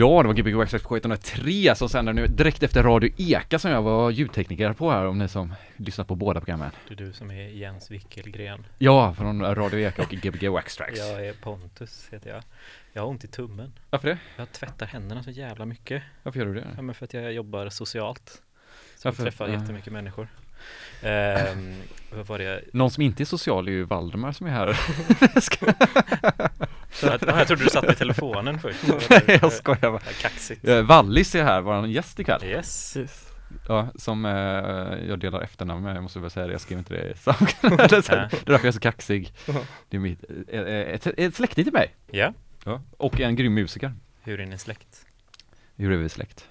Ja, det var Gbg Waxxax på 103 som sänder nu direkt efter Radio Eka som jag var ljudtekniker på här om ni som lyssnat på båda programmen. Det är du som är Jens Wickelgren. Ja, från Radio Eka och Gbg Waxtrax. Jag är Pontus, heter jag. Jag har ont i tummen. Varför det? Jag tvättar händerna så jävla mycket. Varför gör du det? Ja, men för att jag jobbar socialt. Så Varför? jag träffar Ja. jättemycket människor. Det? Någon som inte är social är ju Valdemar som är här. Så att, jag trodde du satt med telefonen först. Nej, jag skojar bara. Kaxigt. Eh, Wallis är här, vår gäst ikväll. Yes. Yes. Ja, som eh, jag delar efternamn med, jag måste väl säga det, jag skrev inte det i det är Ja. det är därför jag är så kaxig. Det är mitt, eh, eh, ett, ett släkting till mig. Ja. Ja. Och en grym musiker. Hur är ni släkt? Hur är vi släkt?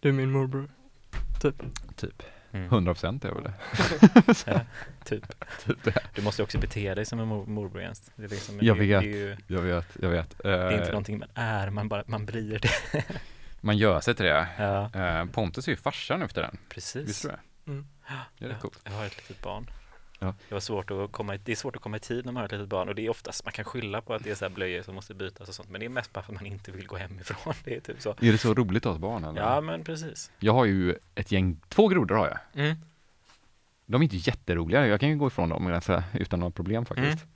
Du är min morbror. Typ. Typ. Mm. 100% är väl det. Ja, typ. typ det. Du måste ju också bete dig som en mor- morbror Jens. Det är liksom, Jag det, vet. Det är, ju, Jag vet, jag vet. det är inte Eh, någonting man är, man bara, man blir det. man gör sig till det. Ja, Eh, Pontus är ju farsan nu efter den. precis. Visste du det? Mm. Det är jag, coolt. jag har ett litet barn. Ja. Det var svårt att komma det är svårt att komma i tid när man har ett litet barn och det är oftast, man kan skylla på att det är så här blöjor som måste bytas och sånt men det är mest bara för att man inte vill gå hemifrån. Det är typ så. Är det så roligt att ha barn eller? Ja men precis. Jag har ju ett gäng, två grodor har jag. Mm. De är inte jätteroliga, jag kan ju gå ifrån dem ganska, utan några problem faktiskt. Mm.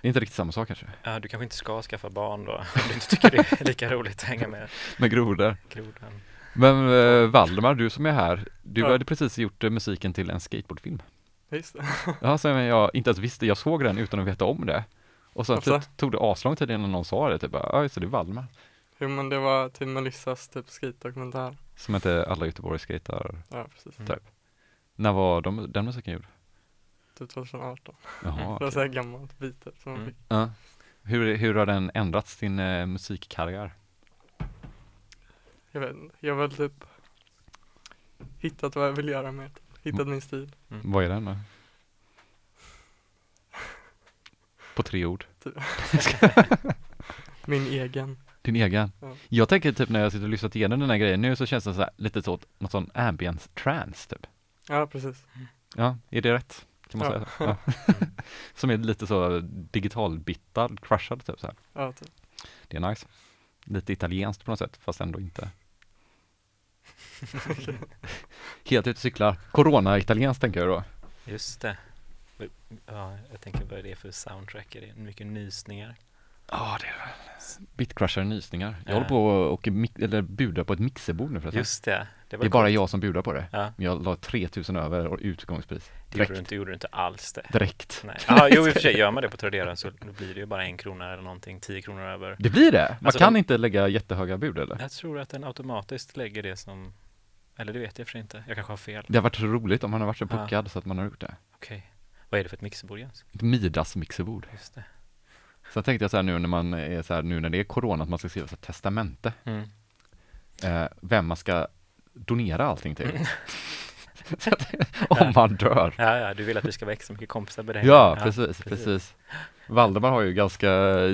Det är inte riktigt samma sak kanske, Ja, du kanske inte ska skaffa barn då om du inte tycker det är lika roligt att hänga med med grodor. grodan. Men eh, Valdemar, du som är här, du Ja. hade precis gjort eh, musiken till en skateboardfilm. Just det. Ja, som jag inte ens visste, jag såg den utan att veta om det. Och sen Alltså? typ, tog det aslång tid innan någon sa det, typ ja just det, det är Valdemar. Jo men det var till Melissas typ skate-dokumentär. Som inte alla Göteborg skejtar. Ja precis. Mm. Typ. När var de, den musiken gjord? Typ 2018. Jaha, Det var okej. såhär gammalt bite som man Mm. fick. ja. hur, hur har den ändrats, din eh, musikkarriär? Jag vet inte. Jag har väl typ hittat vad jag vill göra med typ. Hittat min stil. Mm. Vad är den då? På tre ord. Min egen. Din egen. Ja. Jag tänker typ när jag sitter och lyssnar igenom den här grejen nu så känns det så här, lite så, något sån ambience trance typ. Ja precis. Ja, är det rätt? Kan man Ja. säga? Ja. Som är lite så digitalbittad, crushad typ så här. Ja typ. Det är nice. Lite italienskt på något sätt, fast ändå inte. Helt ute och cyklar. Corona-italienskt tänker jag då. Just det. Ja, jag tänker vad är det för soundtrack? Är det mycket nysningar? Ja, det är väl Bitcrushar nysningar. Jag Ja. håller på och eller budar på ett mixerbord nu förresten. Just det. Det, Det är bara jag som budar på det. Ja, jag la 3000 över och utgångspris. det gjorde du inte, gjorde du inte alls det. Direkt. Nej. Ja, jo i och för sig gör man det på Tradera så blir det ju bara en krona eller någonting, tio kronor över. Det blir det? Man Alltså, kan de- inte lägga jättehöga bud eller? Jag tror att den automatiskt lägger det som, eller det vet jag för inte, jag kanske har fel. Det har varit så roligt om man har varit så Ja. puckad så att man har gjort det. Okej. Vad är det för ett mixerbord Jens? Ett Midas mixerbord. Just det. Sen tänkte jag så här nu när man är så här, nu när det är corona, att man ska skriva så här testamente. Mm. Eh, vem man ska donera allting till. Mm. Om man dör. Ja, ja, du vill att vi ska vara extra mycket kompisar med dig. Ja, precis, precis. Valdemar har ju ganska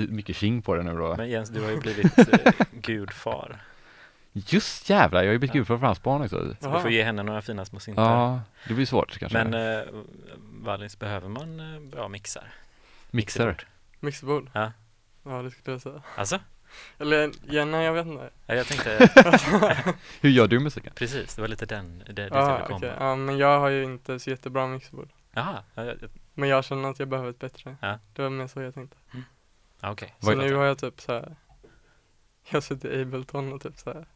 mycket king på det nu då. Men Jens, du har ju blivit eh, gudfar. Just jävlar, jag har ju blivit Ja. gudfar för hans barn också. Så du får ge henne några fina små syntar. Ja, det blir svårt kanske. Men eh, Vallis, behöver man eh, bra mixar? Mixer. Mixerbord? Ja. Ja det skulle jag säga. Alltså? Eller ja, nej jag vet inte. Ja, jag tänkte, Hur gör du musiken? precis, det var lite den, det, det jag Ja ville komma. okej. Ja men jag har ju inte så jättebra mixerbord. Jaha, ja, ja, Men jag känner att jag behöver ett bättre. Ja. Det var mer så jag tänkte. ja, okej. Så Vad- nu har jag typ så här. Jag sitter i Ableton och typ så här.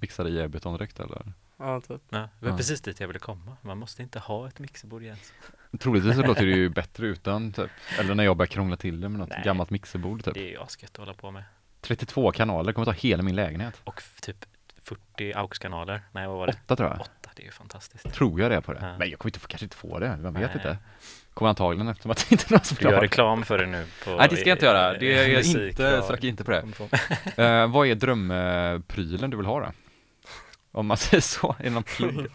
Mixar i Ableton direkt eller? Ja typ. Ja, det var Ja. precis dit jag ville komma. Man måste inte ha ett mixerbord Jens. Troligtvis så låter det ju bättre utan typ. Eller när jag börjar krångla till det med något Nej. gammalt mixerbord typ. Det är ju asgött att hålla på med. 32 kanaler kommer ta hela min lägenhet. Och typ 40 AUX-kanaler. Nej, vad var det? Åtta tror jag. Åtta, det är ju fantastiskt. Tror jag det på det. Ja. Men jag kommer inte, få- kanske inte få det, vem vet Nej. inte. Kommer antagligen eftersom att det inte är någon som Du gör reklam för det nu på Nej det ska jag inte göra, det är jag inte, sök inte på det. Eh, vad är drömprylen du vill ha då? Om man säger så, det någon plugg?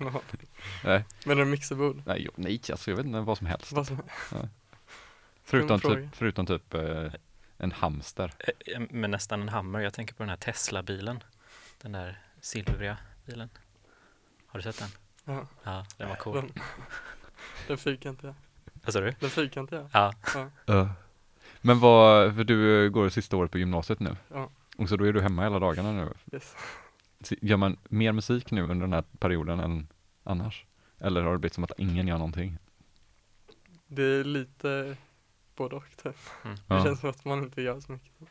Nej. Men det är mixerbord. Nej, jo, nej alltså jag vet inte vad som helst. Vad som Förutom typ, förutom typ eh, en hamster. Eh, Men nästan en hammer. Jag tänker på den här Tesla-bilen. Den där silvriga bilen. Har du sett den? Ja. Ja, den var cool. Den, den fyrkantiga. Vad sa du? Den fyrkantiga. Ja, Men vad, för du går sista året på gymnasiet nu. Ja. Och så då är du hemma hela dagarna nu. Yes. Gör man mer musik nu under den här perioden än annars? Eller har det blivit som att ingen gör någonting? Det är lite både och typ. Mm. Det Ja. känns som att man inte gör så mycket.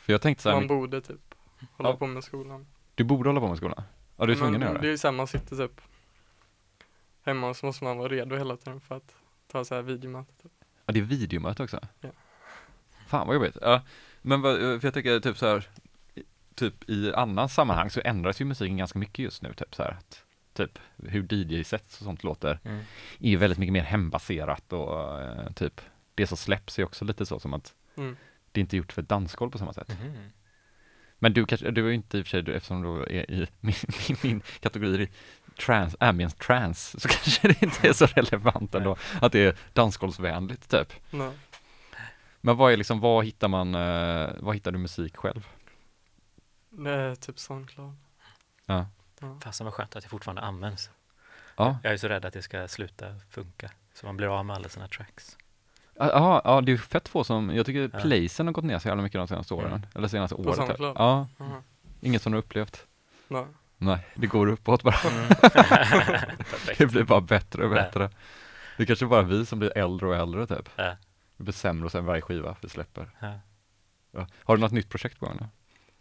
För jag tänkte så här, Man borde typ hålla Ja. på med skolan. du borde hålla på med skolan? Ja, du är tvungen att göra det det? är ju samma, man sitter typ hemma och så måste man vara redo hela tiden för att ta så här videomöte. Typ. Ja, det är videomöte också? Ja. Fan vad jobbigt. Ja, men vad, för jag tycker typ så här, typ i annan sammanhang så ändras ju musiken ganska mycket just nu, typ så här att, typ hur DJ-sets och sånt låter Mm. är ju väldigt mycket mer hembaserat och eh, typ det som släpps är också lite så som att Mm. det är inte gjort för ett dansgolv på samma sätt. Mhm. Men du kanske, du är ju inte i och för sig, du, eftersom du är i min, min, min kategori i trans, ambience trance, så kanske det inte är så relevant ändå, att det är dansgolvsvänligt typ. Men vad är liksom, vad hittar man, eh, vad hittar du musik själv? Är typ Soundcloud. Ja. Ja. Fasen vad skönt att det fortfarande används. Ja, Jag är så rädd att det ska sluta funka. Så man blir av med alla sina tracks. ja, ja det är ju fett få som, jag tycker Ja. placen har gått ner så jävla mycket de senaste åren, Mm. eller senaste året. typ. Soundcloud? Ja, Aha. inget som du har upplevt? Nej. Nej, det går uppåt bara. Mm. Det blir bara bättre och Ja. bättre. Det är kanske bara vi som blir äldre och äldre typ. Ja. Det blir sämre och sämre varje skiva vi släpper. Ja. Ja. Har du något nytt projekt på gång nu?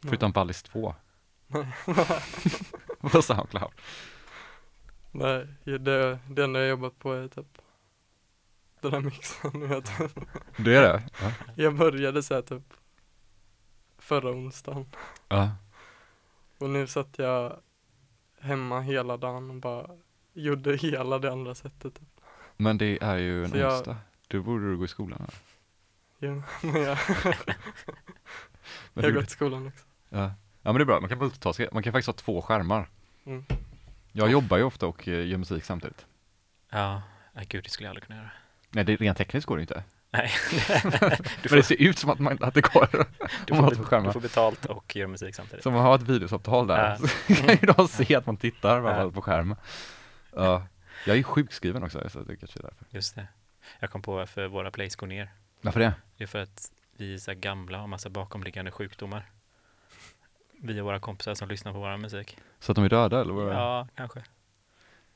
Förutom Ballis 2? På Soundcloud? Nej, det, det enda jag jobbat på är typ den här mixen. vet. Det är det? Ja. Jag började så här typ förra onsdagen ja. och nu satt jag hemma hela dagen och bara gjorde hela det andra sättet. Typ. Men det är ju en Så jag- onsdag. Då borde du gå i skolan. Här. Ja, men jag, jag har du- gått i skolan också. Ja. ja men det är bra, man kan multitaska. Man kan faktiskt ha två skärmar. Mm. Jag jobbar ju ofta och eh, gör musik samtidigt. Ja, nej gud det skulle jag aldrig kunna göra. Nej, det, rent tekniskt går det inte. Nej. Men det ser ut som att, man, att det går. Du får, två be- skärmar. du får betalt och gör musik samtidigt. Så om man har ett videosavtal där, Ja. så kan ju de se att man tittar i alla Ja. fall på skärmen. Ja. Jag är sjukskriven också, så det kanske är därför. Just det. Jag kom på varför våra plays går ner. Varför det? Det är för att vi är så här gamla och har massa bakomliggande sjukdomar. Vi och våra kompisar som lyssnar på vår musik. Så att de är döda eller? vad? Ja, kanske.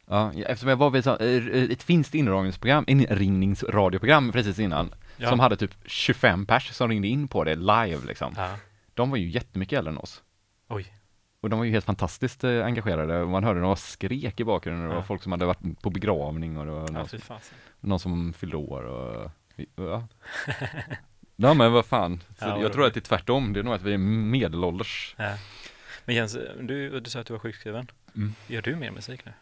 Ja, eftersom jag var vid så- eh, ett finskt inringningsprogram, inringningsradioprogram precis innan, Ja. som hade typ 25 pers som ringde in på det live liksom. Ja. De var ju jättemycket äldre än oss. Oj. Och de var ju helt fantastiskt eh, engagerade man hörde de skrek i bakgrunden och det var folk som hade varit på begravning och det var någon, fasen. någon som fyllde år och ja. Ja men vad fan, så Ja, jag tror att det är tvärtom, det är nog att vi är medelålders. Ja. Men Jens, du, du sa att du var sjukskriven. Mm. Gör du mer musik nu?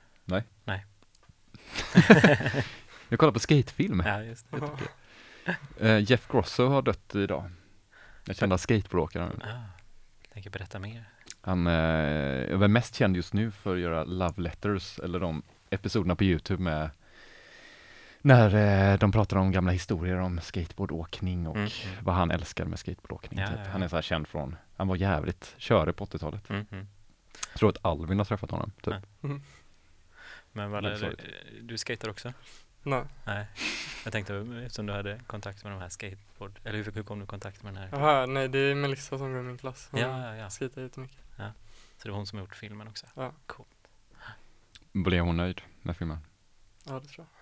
Jag kollar på skatefilm. Ja, just det. Eh, Jeff Grosso har dött idag. Jag kända skateboardåkaren. Ah, jag tänker berätta mer. Han eh, är väl mest känd just nu för att göra Love Letters, eller de episoderna på Youtube med när eh, de pratar om gamla historier om skateboardåkning och Mm. vad han älskar med skateboardåkning. Ja, typ. ja, ja. Han är så här känd från, han var jävligt körig på 80-talet. Mm, mm. Jag tror att Alvin har träffat honom. Typ. Ja. Men vad, Väldigt du, du skater också? Nej, Nej. Jag tänkte eftersom du hade kontakt med de här skateboard, eller hur, hur kom du i kontakt med den här? Jaha, nej det är Melissa som går i min klass. Hon Ja, ja, ja. skejtar jättemycket. Så det var hon som har gjort filmen också? Ja. Cool. Blev hon nöjd med filmen? Ja, det tror jag.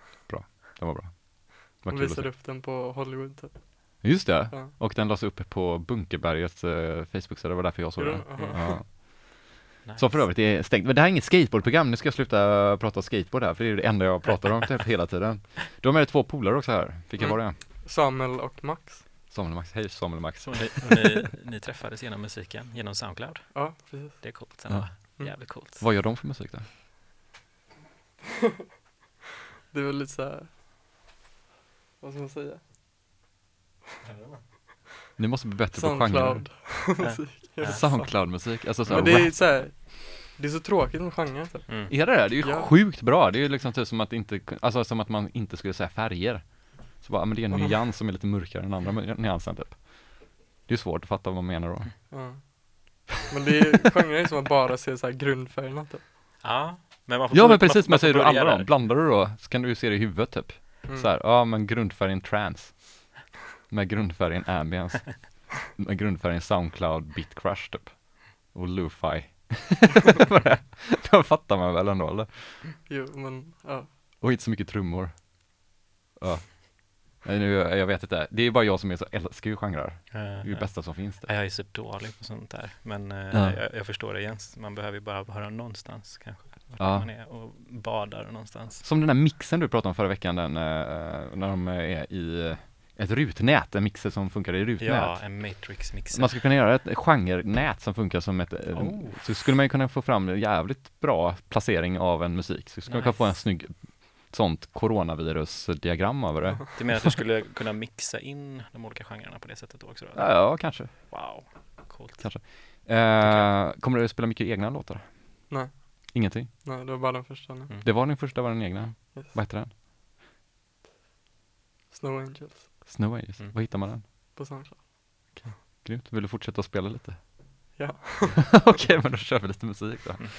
Det var bra. Det var att visade upp den på Hollywood typ. Just det, Ja. och den lades upp på Bunkerbergets eh, Facebook-sida, det var därför jag såg den. den? Ja. Nice. Som för övrigt är stängt. Men det här är inget skateboardprogram, nu ska jag sluta prata skateboard här, för det är det enda jag pratar om typ hela tiden. De är två polare också här, vilka Mm. var det? Samuel och Max. Samuel och Max, hej Samuel och Max. Så ni, och ni, ni träffades genom musiken, genom Soundcloud? Ja, precis. Det är coolt. Ja. Mm. Jävligt coolt. Vad gör de för musik då? Det är väl lite såhär, vad ska man säga? Ni måste bli bättre på genrer. Soundcloud musik. Ja. Soundcloud-musik, alltså så Men här det är så här, det är så tråkigt med genrer typ. Mm. Är det det? Det är ju Ja. sjukt bra, det är ju liksom typ som att inte, alltså som att man inte skulle säga färger. Så bara, men det är en nyans som är lite mörkare än andra nyansen typ. Det är svårt att fatta vad man menar då. Ja. Men det är, genrer är som att bara se så här grundfärgerna typ. Ja, men man får Ja men precis, man men säger du alla dem, blandar du då, så kan du ju se det i huvudet typ. Mm. Så här, ja men grundfärgen trans. Med grundfärgen ambience. med grundfärgen Soundcloud Bit Crush typ. Och Lo-Fi. Då fattar man väl ändå eller? Jo, men ja. Och inte så mycket trummor. Ja. Nej, nu, jag vet inte, det är bara jag som är så älskar ju genrer. Det är det bästa som finns. Det. Jag är så dålig på sånt där. Men eh, Ja. jag, jag förstår det Jens. Man behöver ju bara höra någonstans kanske. Vart Ja. man är och badar någonstans. Som den där mixen du pratade om förra veckan, den, eh, när de är i eh, ett rutnät, en mixer som funkar i rutnät. Ja, en Matrix-mixer. Man skulle kunna göra ett genrenät som funkar som ett, eh, Oh. så skulle man ju kunna få fram en jävligt bra placering av en musik. Så skulle man kunna få en Nice. snygg sånt coronavirusdiagram över det. Du menar att du skulle kunna mixa in de olika genrerna på det sättet då också? Då? Ja, ja kanske. Wow, coolt. kanske. Eh, kommer du att spela mycket egna låtar? Nej. Ingenting? Nej, det var bara den första nu. Mm. Det var din första, var den egna? Yes. Vad heter den? Snow Angels Snow Angels. Mm. Var hittar man den? på Soundcloud. Grymt. Vill du fortsätta att spela lite? Ja. Okej, men då kör vi lite musik då. Mm.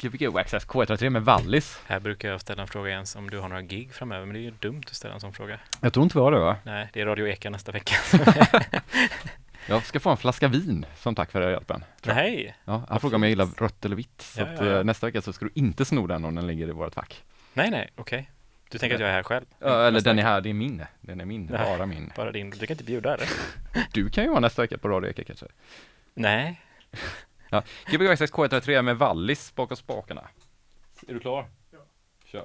Gbg Access K103 med Wallis. Här brukar jag ställa en fråga Jens om du har några gig framöver, men det är ju dumt att ställa en sån fråga. Jag tror inte vi har det va? Nej, det är Radio Eka nästa vecka. Jag ska få en flaska vin som tack för hjälpen. Nej, Ja, han frågar om jag gillar rött eller vitt. Så Ja, att, ja, ja. eh, nästa vecka så ska du inte sno den om den ligger i vårt fack. nej, nej, okej. Du tänker att jag är här själv? Ja, eller den är här, det är min. Den är min, Nej. bara min. Bara din, du kan inte bjuda eller? Du kan ju vara nästa vecka på Radio Eka kanske. Nej. Gbg Access K103 med Wallis bakom spakarna. Är du klar? Ja. Kör.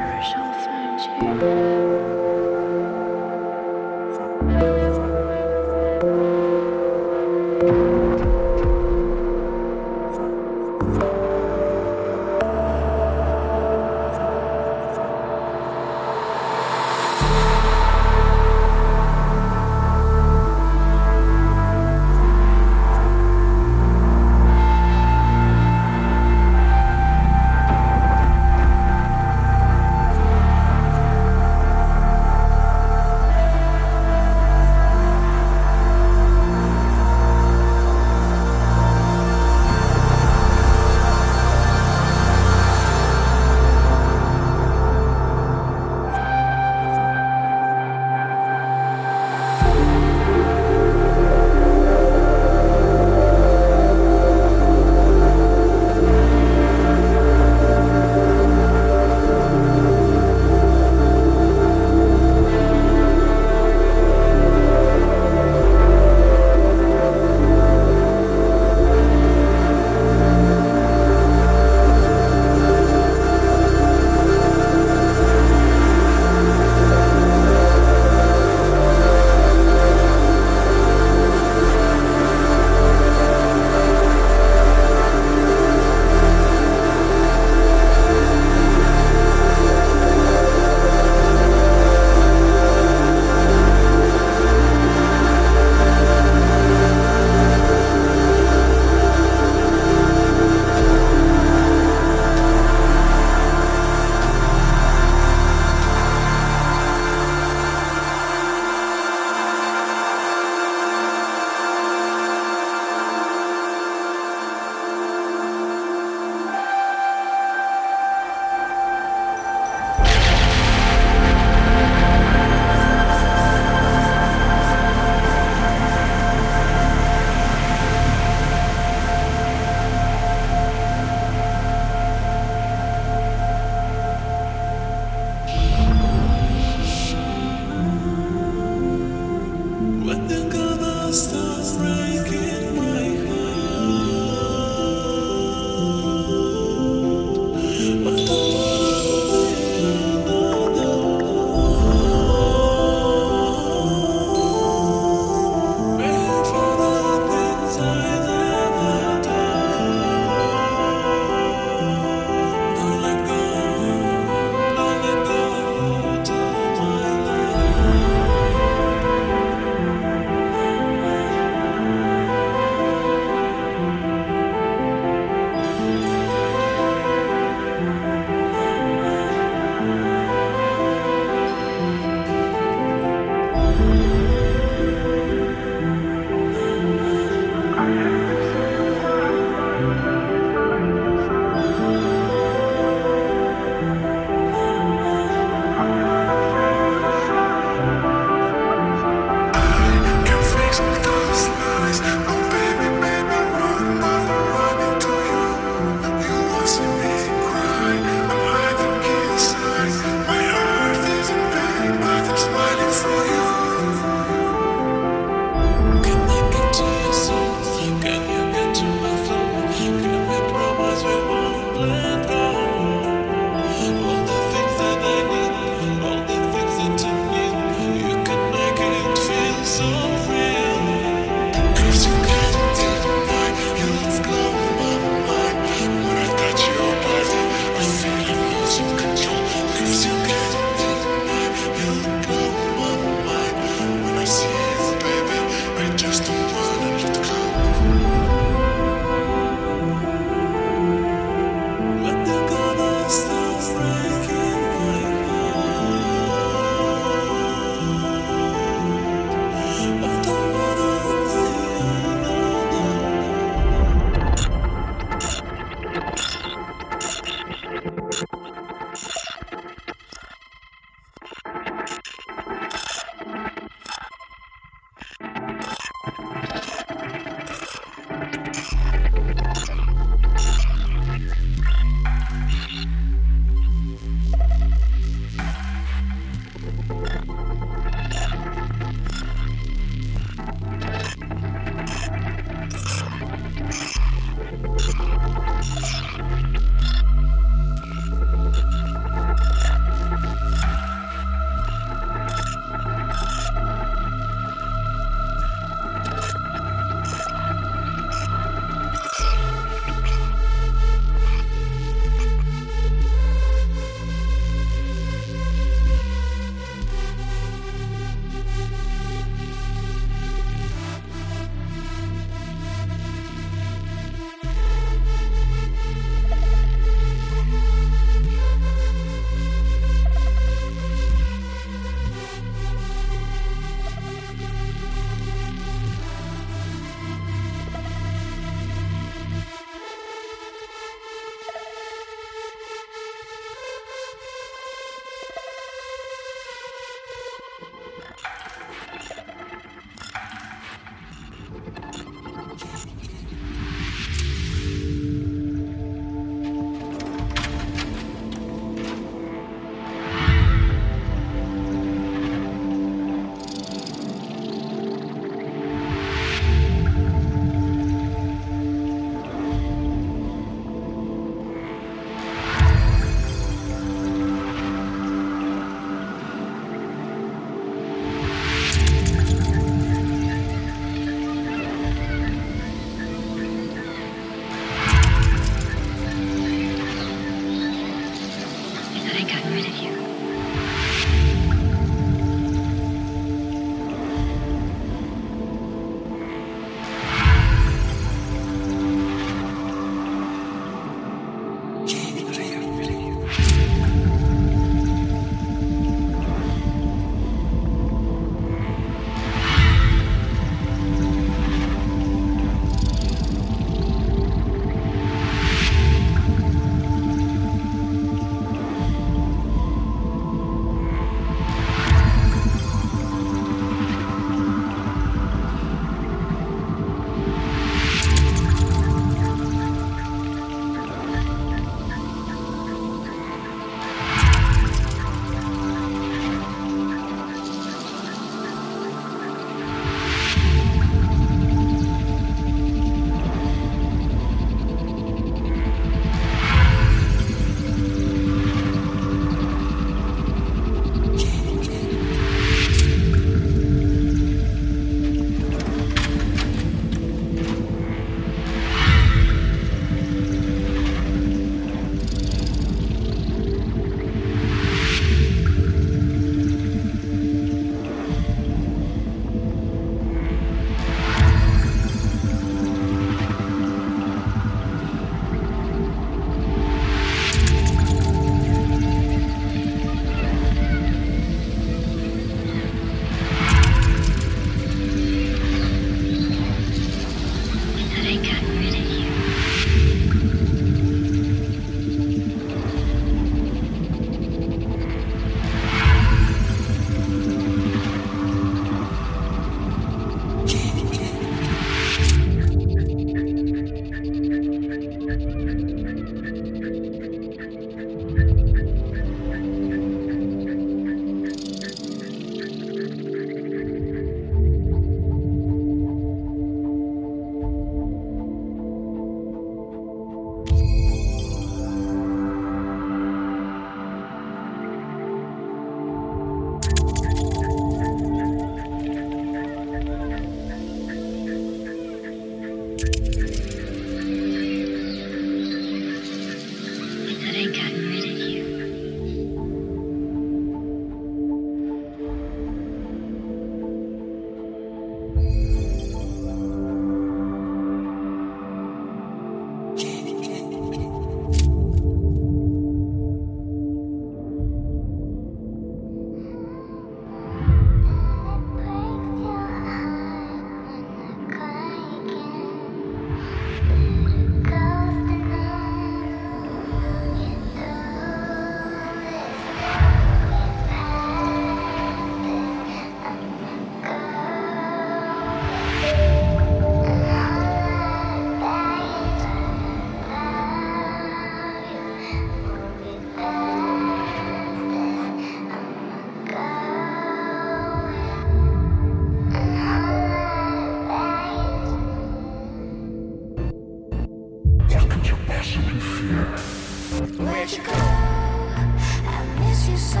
Where'd you go? I miss you so.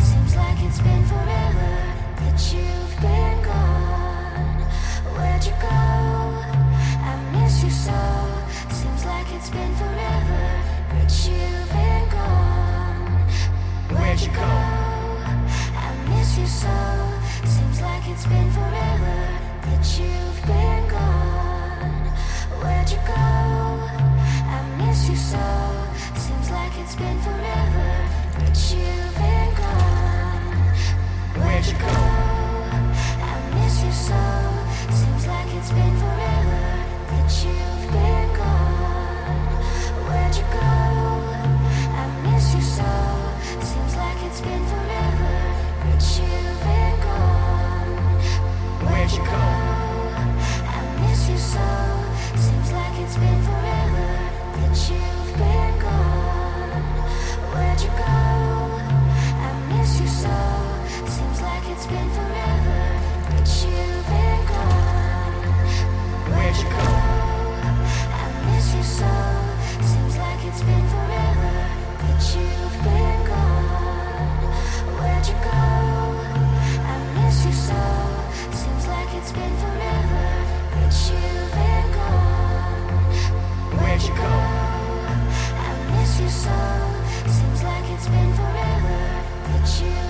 Seems like it's been forever that you've been gone. Where'd you go? I miss you so. Seems like it's been forever that you've been gone. Where'd you go? I miss you so. Seems like it's been forever that you've been gone. Where'd you go? Miss you so. Seems like it's been forever you've been gone. Where'd you go? I miss you so. Seems like it's been forever you've been gone. Where'd you go? I miss you so. Seems like it's been forever you've been gone. Where'd you go? I miss you so. Seems like it's been forever that you've been gone. Where'd you it's been forever, but you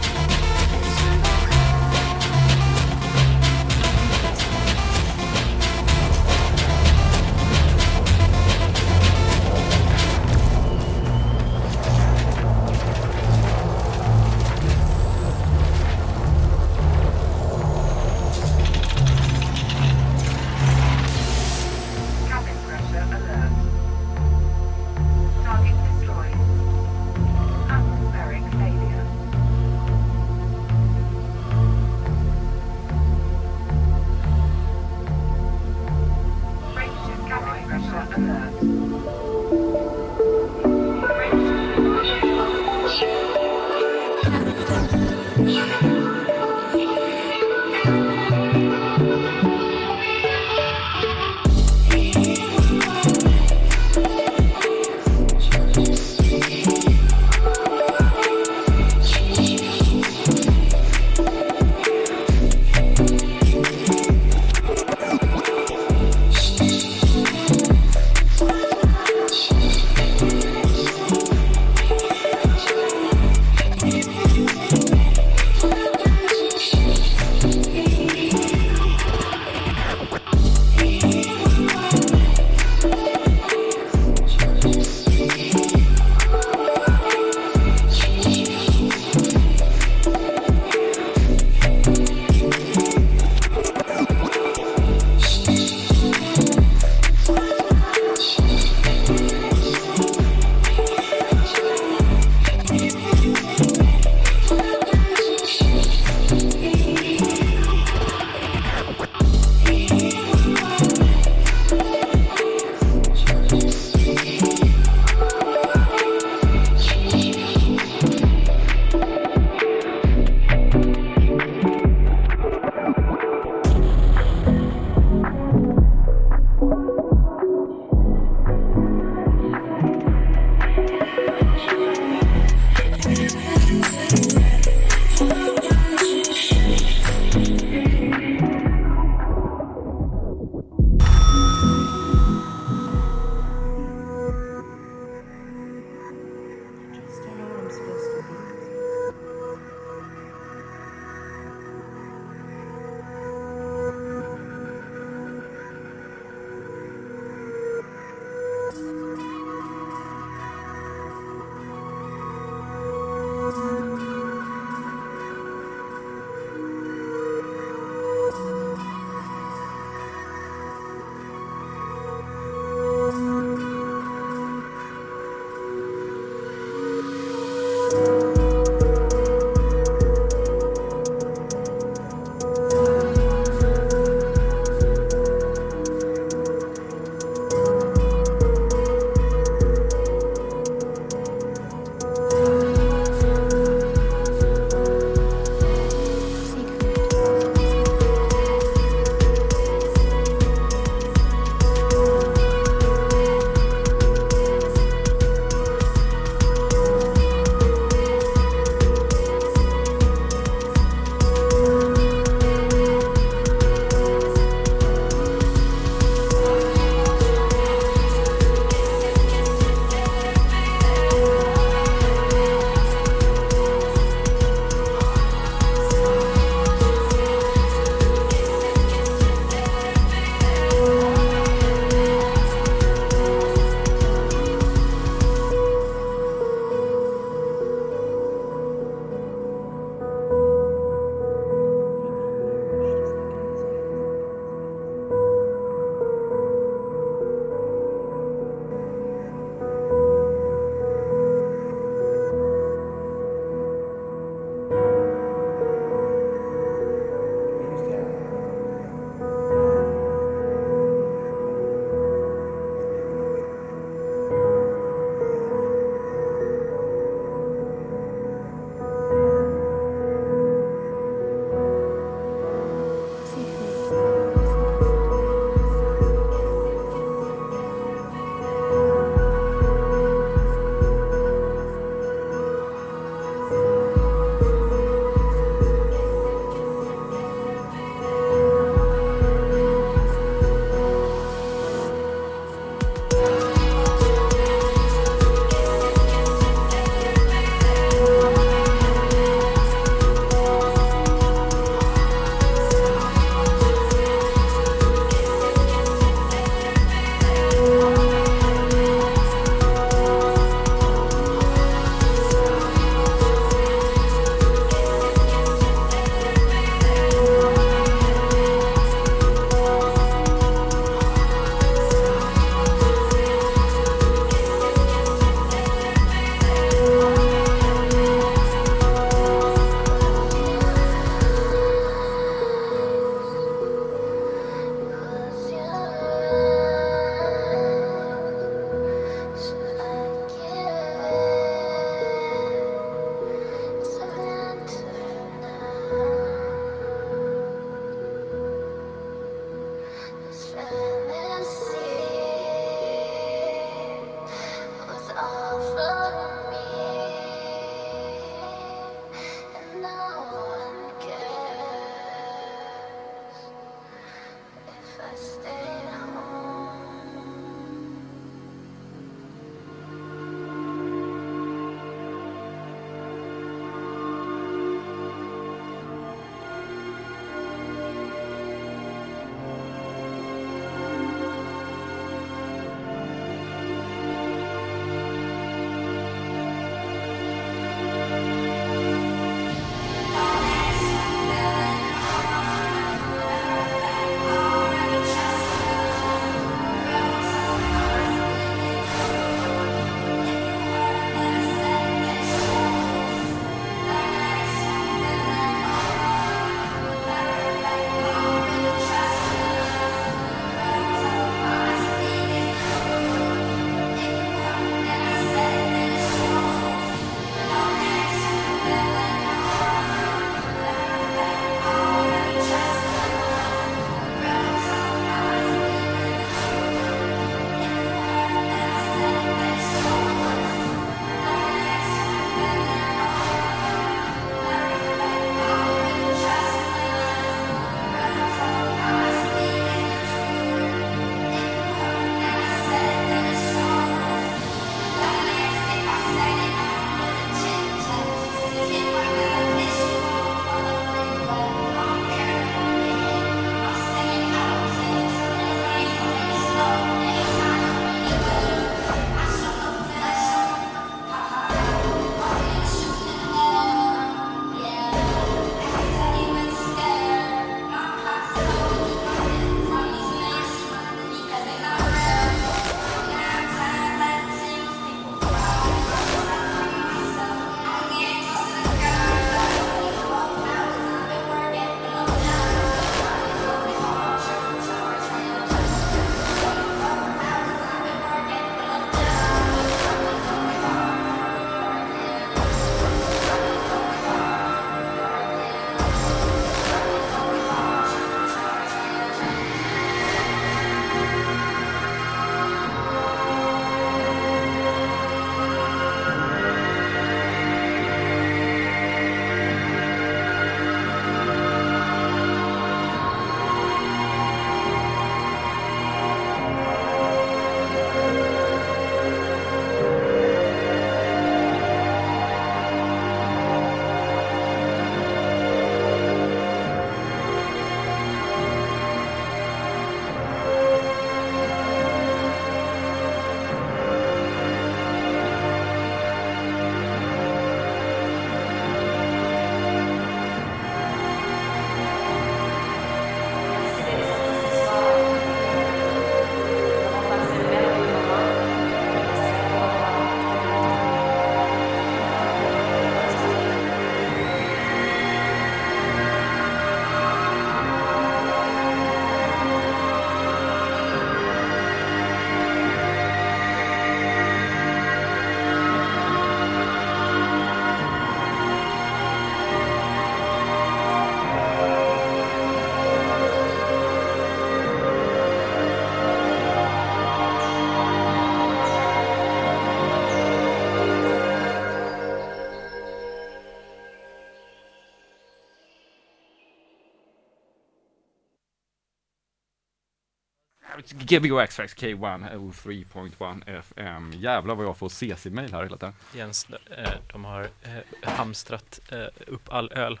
Gbg X-Fax K1 03.1 FM. Jävlar vad jag får CC-mail här hela tiden. Jens, eh, de har eh, hamstrat eh, upp all öl.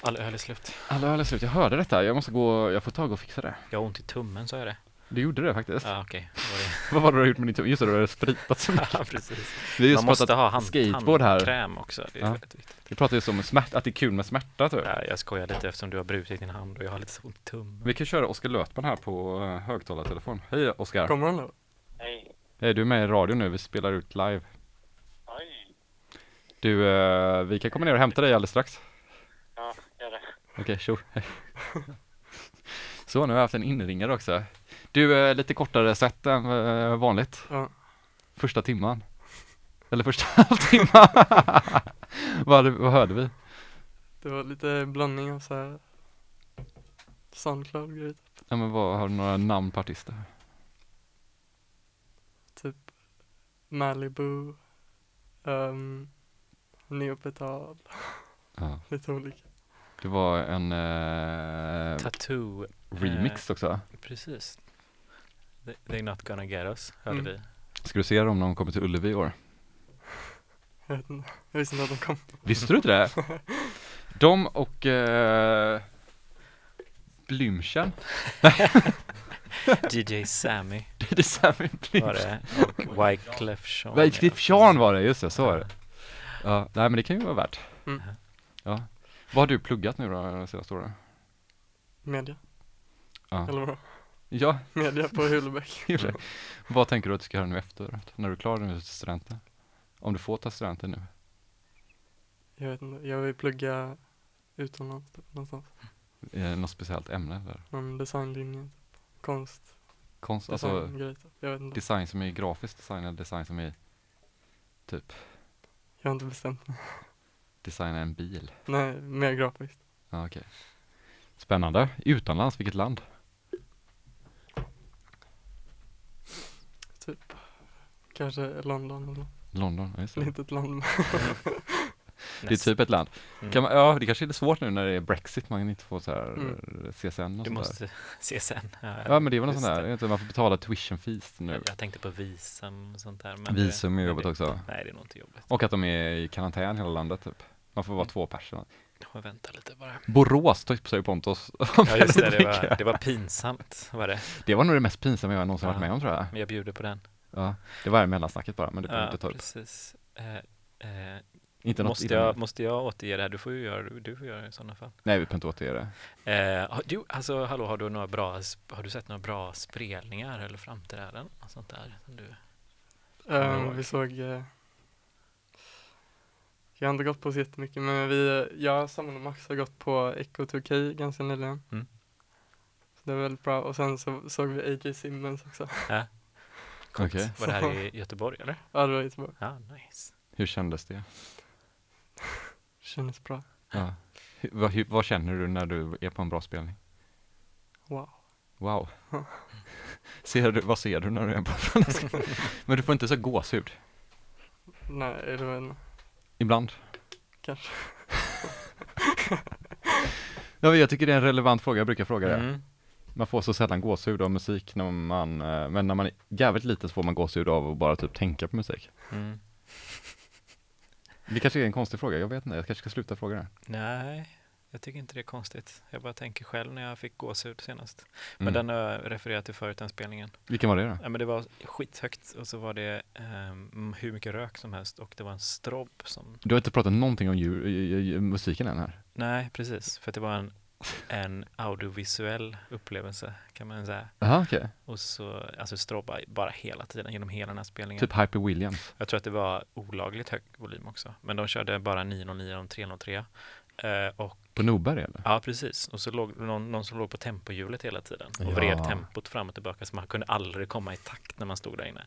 All öl är slut. Alla öl är slut, jag hörde detta. Jag måste gå, jag får tag och fixa det. Jag har ont i tummen, sa jag det? Du gjorde det faktiskt. Ja, okej. det- Vad var det du har gjort med din tumme? Just det, du har spritat så mycket. Ja, precis. Vi har just Man måste ha hand, skateboard här. handkräm också. Det är Ja. väldigt viktigt. Vi pratade just om smärt, att det är kul med smärta typ. Ja, jag skojar lite eftersom du har brutit din hand och jag har lite så ont i tummen. Vi kan köra Oskar Lötman här på eh, högtalartelefon. Hej Oskar! Kommer han då? Hej. Hej, du är med i radio nu, vi spelar ut live. Oj. Du, eh, vi kan komma ner och hämta dig alldeles strax. Ja, gör det. Okej, tjo. Hej. Så, nu har jag haft en inringare också. Du, eh, lite kortare set än eh, vanligt. Ja. Första timman. Eller första halvtimman. vad, vad hörde vi? Det var lite blandning av så här Soundcloud grejer. Ja, men vad, har du några namn på artister? Typ Malibu, um, Neopetal, Ja. lite olika. Det var en eh, Tattoo. remix också. Precis. They- They're not gonna get us, hörde Mm. vi. Ska du se dem när de kommer till Ullevi i år? Jag vet inte, jag visste inte att de kom. Visste du inte det? De och eh, Blümchen. DJ Sammy är Sammy det. Och Wyclef Jean. Wyclef Jean var det, just det, så var det. Ja, nej men det kan ju vara värt. Mm. Ja. Vad har du pluggat nu då, de senaste åren? Media, Ja, eller vadå? Ja Media på sig. Vad tänker du att du ska göra nu efteråt? När du är klar nu till studenten? Om du får ta studenten nu? Jag vet inte, jag vill plugga utomlands typ, någonstans. Eh, något speciellt ämne eller? Någon designlinje, typ. konst, Konst, alltså designgrej typ. Jag vet inte, design som är grafisk design eller design som är typ jag har inte bestämt mig. designa en bil? Nej, mer grafiskt. Ja, okej. Spännande. Utomlands, vilket land? Typ. Kanske London eller något. London, ja, just det. Litet land. Det är typ ett land. Mm. Kan man, ja, det kanske är svårt nu när det är Brexit, man inte får så här Mm. CSN och Du måste se sen. Ja, men det var något sånt där, inte, man får betala tuition fees nu. Jag, jag tänkte på visum och sånt där. Men Visum är jobbigt också. Nej, det är nog inte jobbigt. Och att de är i karantän hela landet typ. Man får vara Mm. två personer. Jag vänta lite bara. Borås tipsade ju Pontus Ja, just det. Det var, det var pinsamt, var det. det var nog det mest pinsamma jag någonsin varit Ja. med om tror jag. Men jag bjuder på den. Ja, det var det mellansnacket bara, men det behöver Ja, inte ta upp. precis. Eh, eh, Inte något måste, jag, med. måste jag återge det här? Du får ju göra du får göra det i sådana fall. Nej, vi behöver inte återge det. Eh, har- du, alltså, hallå, har du, några bra, har du sett några bra spelningar eller framträdanden? Och sånt där? Som du, du Um, vi såg eh, Jag har inte gått på så jättemycket men vi, eh, jag, Samuel och Max har gått på Echo 2K ganska nyligen. Mm. Så det var väldigt bra och sen så såg vi AJ Simmons också. Coolt. Okej. Var det här i Göteborg eller? Ja det var jättebra. Ja, nice. Hur kändes det? Kändes bra. Ja. Hur, vad, hur, vad känner du när du är på en bra spelning? Wow. Wow. ser du, vad ser du när du är på en Men du får inte så gåshud? Nej, det var en, Ibland? kanske. Ja, jag tycker det är en relevant fråga, jag brukar fråga det. Mm. Man får så sällan gåshud av musik när man, eh, men när man är jävligt liten så får man gåshud av att bara typ tänka på musik. Mm. Det kanske är en konstig fråga, jag vet inte, jag kanske ska sluta fråga det. Nej, jag tycker inte det är konstigt. Jag bara tänker själv när jag fick gåshud senast. Men Mm. den har jag refererat till förut, den spelningen. Vilken var det då? Ja, men det var skithögt och så var det ehm, hur mycket rök som helst och det var en strobb som... Du har inte pratat någonting om djur, musiken än här. Nej, precis. För att det var en, en audiovisuell upplevelse kan man säga. Jaha, okej. Och så, alltså strobba bara hela tiden genom hela den här spelningen. Typ Hyper Williams. Jag tror att det var olagligt hög volym också. Men de körde bara 909 och 303. Eh, och På Norberg eller? Ja, precis. Och så låg någon, någon som låg på tempohjulet hela tiden och Ja. vred tempot fram och tillbaka så man kunde aldrig komma i takt när man stod där inne.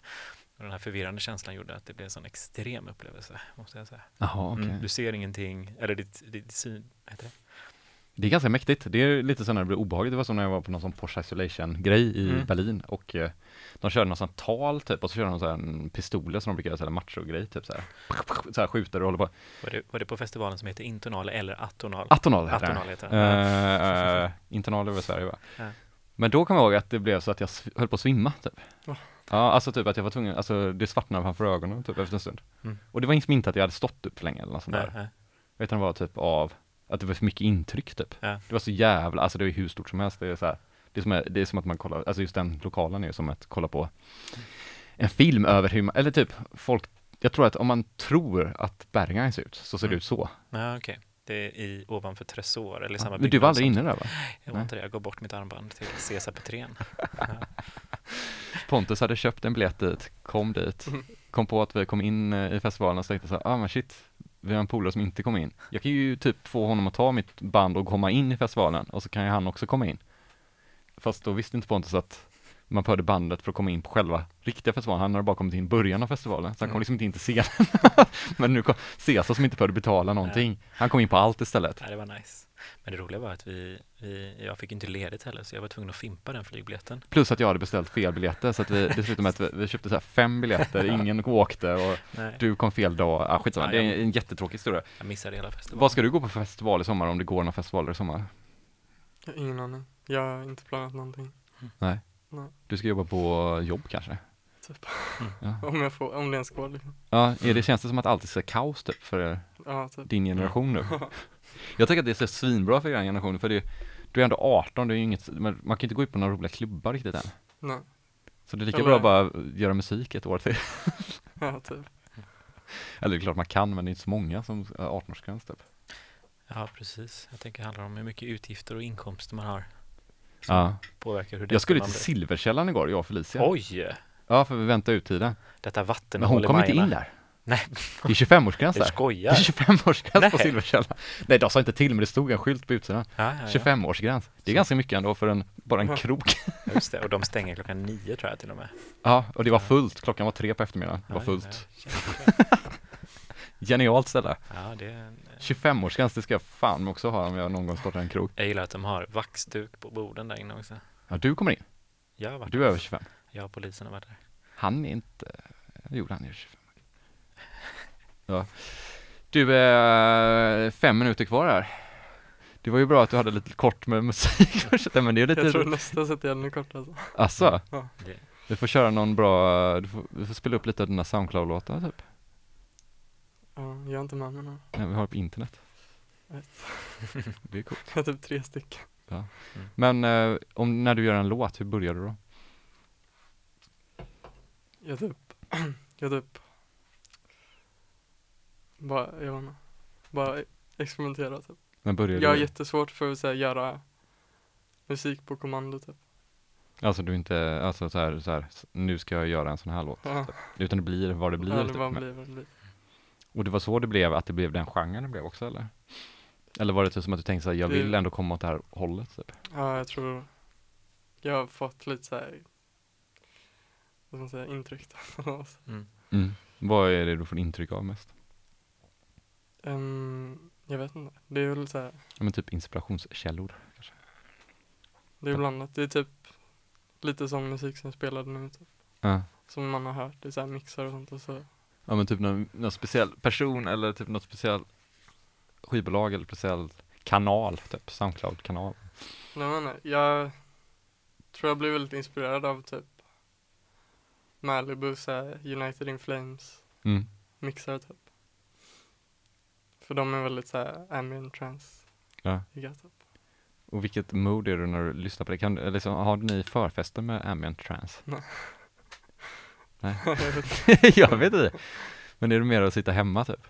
Och den här förvirrande känslan gjorde att det blev en sån extrem upplevelse, måste jag säga. Jaha, okej. Mm, du ser ingenting, eller ditt, ditt syn, heter det? Det är ganska mäktigt. Det är lite så när det blir obehagligt. Det var som när jag var på någon sån Porsche Isolation-grej i Mm. Berlin och eh, de körde någon sån tal typ och så körde de så här en pistoler som de brukar göra så här macho-grej typ så här. Så här skjuter och håller på. Var, det. var det på festivalen som heter Intonal eller Atonal? Atonal heter Atonal det. heter det. Uh, uh, Internal över Sverige va? Ja. Men då kommer jag ihåg att det blev så att jag höll på att svimma typ. Va? Ja, alltså typ att jag var tvungen, alltså det svartnade framför ögonen typ efter en stund. Mm. Och det var liksom inte att jag hade stått upp för länge eller något sånt Nej, där. nej. Utan det var typ av att det var för mycket intryck typ. Ja. Det var så jävla, alltså det var hur stort som helst. Det är så här, det är som, det är som att man kollar, alltså just den lokalen är ju som att kolla på en film över hur man, eller typ folk, jag tror att om man tror att Berghain ser ut, så ser det Mm. ut så. Ja, okej. Det är i, ovanför Tresor, eller i samma Men du var byggnad aldrig inne där va? Jag var inte det, jag går bort mitt armband till Cesar Petrén. Pontus hade köpt en biljett dit, kom dit, Mm. kom på att vi kom in eh, i festivalen och så tänkte så här, ah men shit, vi har en polare som inte kom in. Jag kan ju typ få honom att ta mitt band och komma in i festivalen och så kan ju han också komma in. Fast då visste inte Pontus att man behövde bandet för att komma in på själva riktiga festivalen. Han hade bara kommit in i början av festivalen, så han kom Mm. liksom inte in till scenen. men nu kom Cesar som inte behövde betala någonting. Han kom in på allt istället. Ja, det var nice. Men det roliga var att vi, vi, jag fick inte ledigt heller, så jag var tvungen att fimpa den flygbiljetten. Plus att jag hade beställt fel biljetter, så att vi, det slutade med att vi, vi köpte så här fem biljetter, ingen åkte och Nej, du kom fel dag. Ah, skitsamma, Ja, det är en jättetråkig historia. jag missade hela festivalen. Vad ska du gå på för festival i sommar om det går några festivaler i sommar? Jag har ingen aning. Jag har inte planerat någonting. Du ska jobba på jobb kanske? Typ. Mm. Ja, Om jag får, om det ens går liksom. ja är det, känns det som att allt är så kaos typ för Ja, typ. din generation nu? Jag tänker att det är så svinbra för er generation, för det, du är ändå 18, det är ju inget, man kan inte gå ut på några roliga klubbar riktigt än. Nej. Så det är lika Eller- bra att bara göra musik ett år till. Ja, typ. Eller det är klart man kan, men det är inte så många som har 18-årsgräns typ. Ja, precis. Jag tänker det handlar om hur mycket utgifter och inkomster man har. Ja. påverkar hur Jag skulle till. Silverkällan igår, jag och Felicia. Oj! Ja, för vi väntar ut tiden. Detta Men vattenhål hon i kom inte in där. Nej. Det är 25-årsgräns Du där. Det skojar? är 25-årsgräns på Nej. Silverkällan. Nej, de sa inte till, men det stod en skylt på utsidan. Ja, ja, ja. 25-årsgräns. Det är ganska mycket ändå för en, bara en krok. Just det, och de stänger klockan nio tror jag till och med. Ja, och det var fullt. Klockan var tre på eftermiddagen. Det var Ja, fullt. Ja, jäklar. Genialt ställe. ja det är en, 25-årsgräns, det ska jag fan också ha om jag någon gång startar en krog. jag gillar att de har vaxduk på borden där inne också. Ja, du kommer in. Jag har varit Du är över 25. Jag och polisen har varit där. Han är inte... Jo, han är 25. Ja. Du, eh, fem minuter kvar här. Det var ju bra att du hade lite kort med musik men det är lite... Jag tror nästa sätt är ännu kortare. Alltså. Asså? Ja. Du får köra någon bra, du får, du får spela upp lite av dina Soundcloud-låtar typ. Ja, jag har inte med mig några. Nej, vi har det på internet. Det är coolt. Jag har typ tre stycken. Men eh, om, när du gör en låt, hur börjar du då? Jag typ, jag typ bara, jag vet inte, bara experimentera typ. När börjar Jag har jättesvårt för att så här, göra musik på kommando typ. Alltså du inte, alltså så här, så här, nu ska jag göra en sån här låt. Ja, Utan det blir vad det blir. ja, det typ. bara blir vad det blir. Och det var så det blev, att det blev den genren det blev också eller? Eller var det typ som att du tänkte såhär, jag vill ändå komma åt det här hållet typ? Ja, jag tror jag har fått lite så här, vad ska man säga, intryck då. mm. Mm. Vad är det du får intryck av mest? Ehm, jag vet inte, det är väl så här, Ja men typ inspirationskällor kanske? det är blandat. Det är typ lite sån musik som spelade nu typ. Ja. Som man har hört, det är så här mixar och sånt och så. Ja men typ någon, någon speciell person eller typ något speciell skivbolag eller speciell kanal, typ Soundcloud-kanal. Nej men jag tror jag blev väldigt inspirerad av typ Malibu, så United in Flames Mm. mixar typ. För de är väldigt så här ambient trance Ja. typ. Och vilket mood är du när du lyssnar på det? Kan, liksom, har ni förfester med ambient trance? Nej. Nej. jag vet, inte. Men är det mer att sitta hemma typ?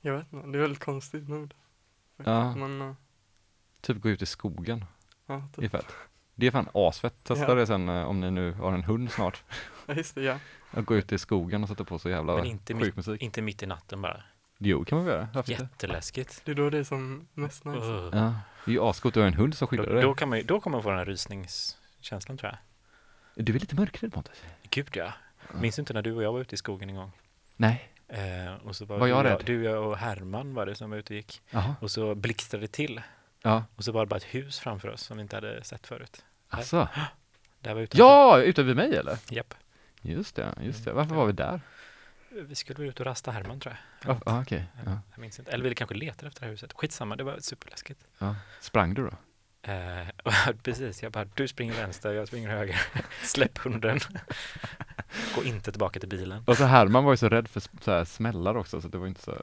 jag vet inte, det är väldigt konstigt mood. faktiskt. Ja. Men uh, Typ gå ut i skogen, ja, det är typ. fett. Det är fan asfett. Testa Ja. det sen eh, om ni nu har en hund snart. ja, just det, ja. Att gå ut i skogen och sätta på så jävla Men inte sjuk mitt, musik. inte mitt i natten bara. Jo, kan man väl göra. Varför inte? Jätteläskigt. Det är då det är som mest nice. Uh. Ja, det är ju ascoolt att ha en hund som skyddar Då, dig. då, kan man, ju- då kommer man få den här rysningskänslan tror jag. Du är lite mörkrädd Pontus. Gud ja. Minns du inte när du och jag var ute i skogen en gång? Nej. Eh, och så var, Var du, jag och rädd? Du jag och Herman var det som var ute och gick. Jaha. Och så blixtrade det till. Ja. Och så var det bara ett hus framför oss som vi inte hade sett förut. Alltså. Där var utanför. Ja, ute vid mig eller? Japp. Just det, just det. Varför var vi där? Vi skulle vara ute och rasta Herman tror jag. Ja, ah, okej. Ja, Ja. Jag minns inte. Eller vi kanske letade efter det här huset. Skitsamma, det var superläskigt. Ja. Sprang du då? Eh, precis, jag bara, du springer vänster, jag springer höger. Släpp hunden. Gå inte tillbaka till bilen. Och så Herman var ju så rädd för så här smällar också, så det var inte så,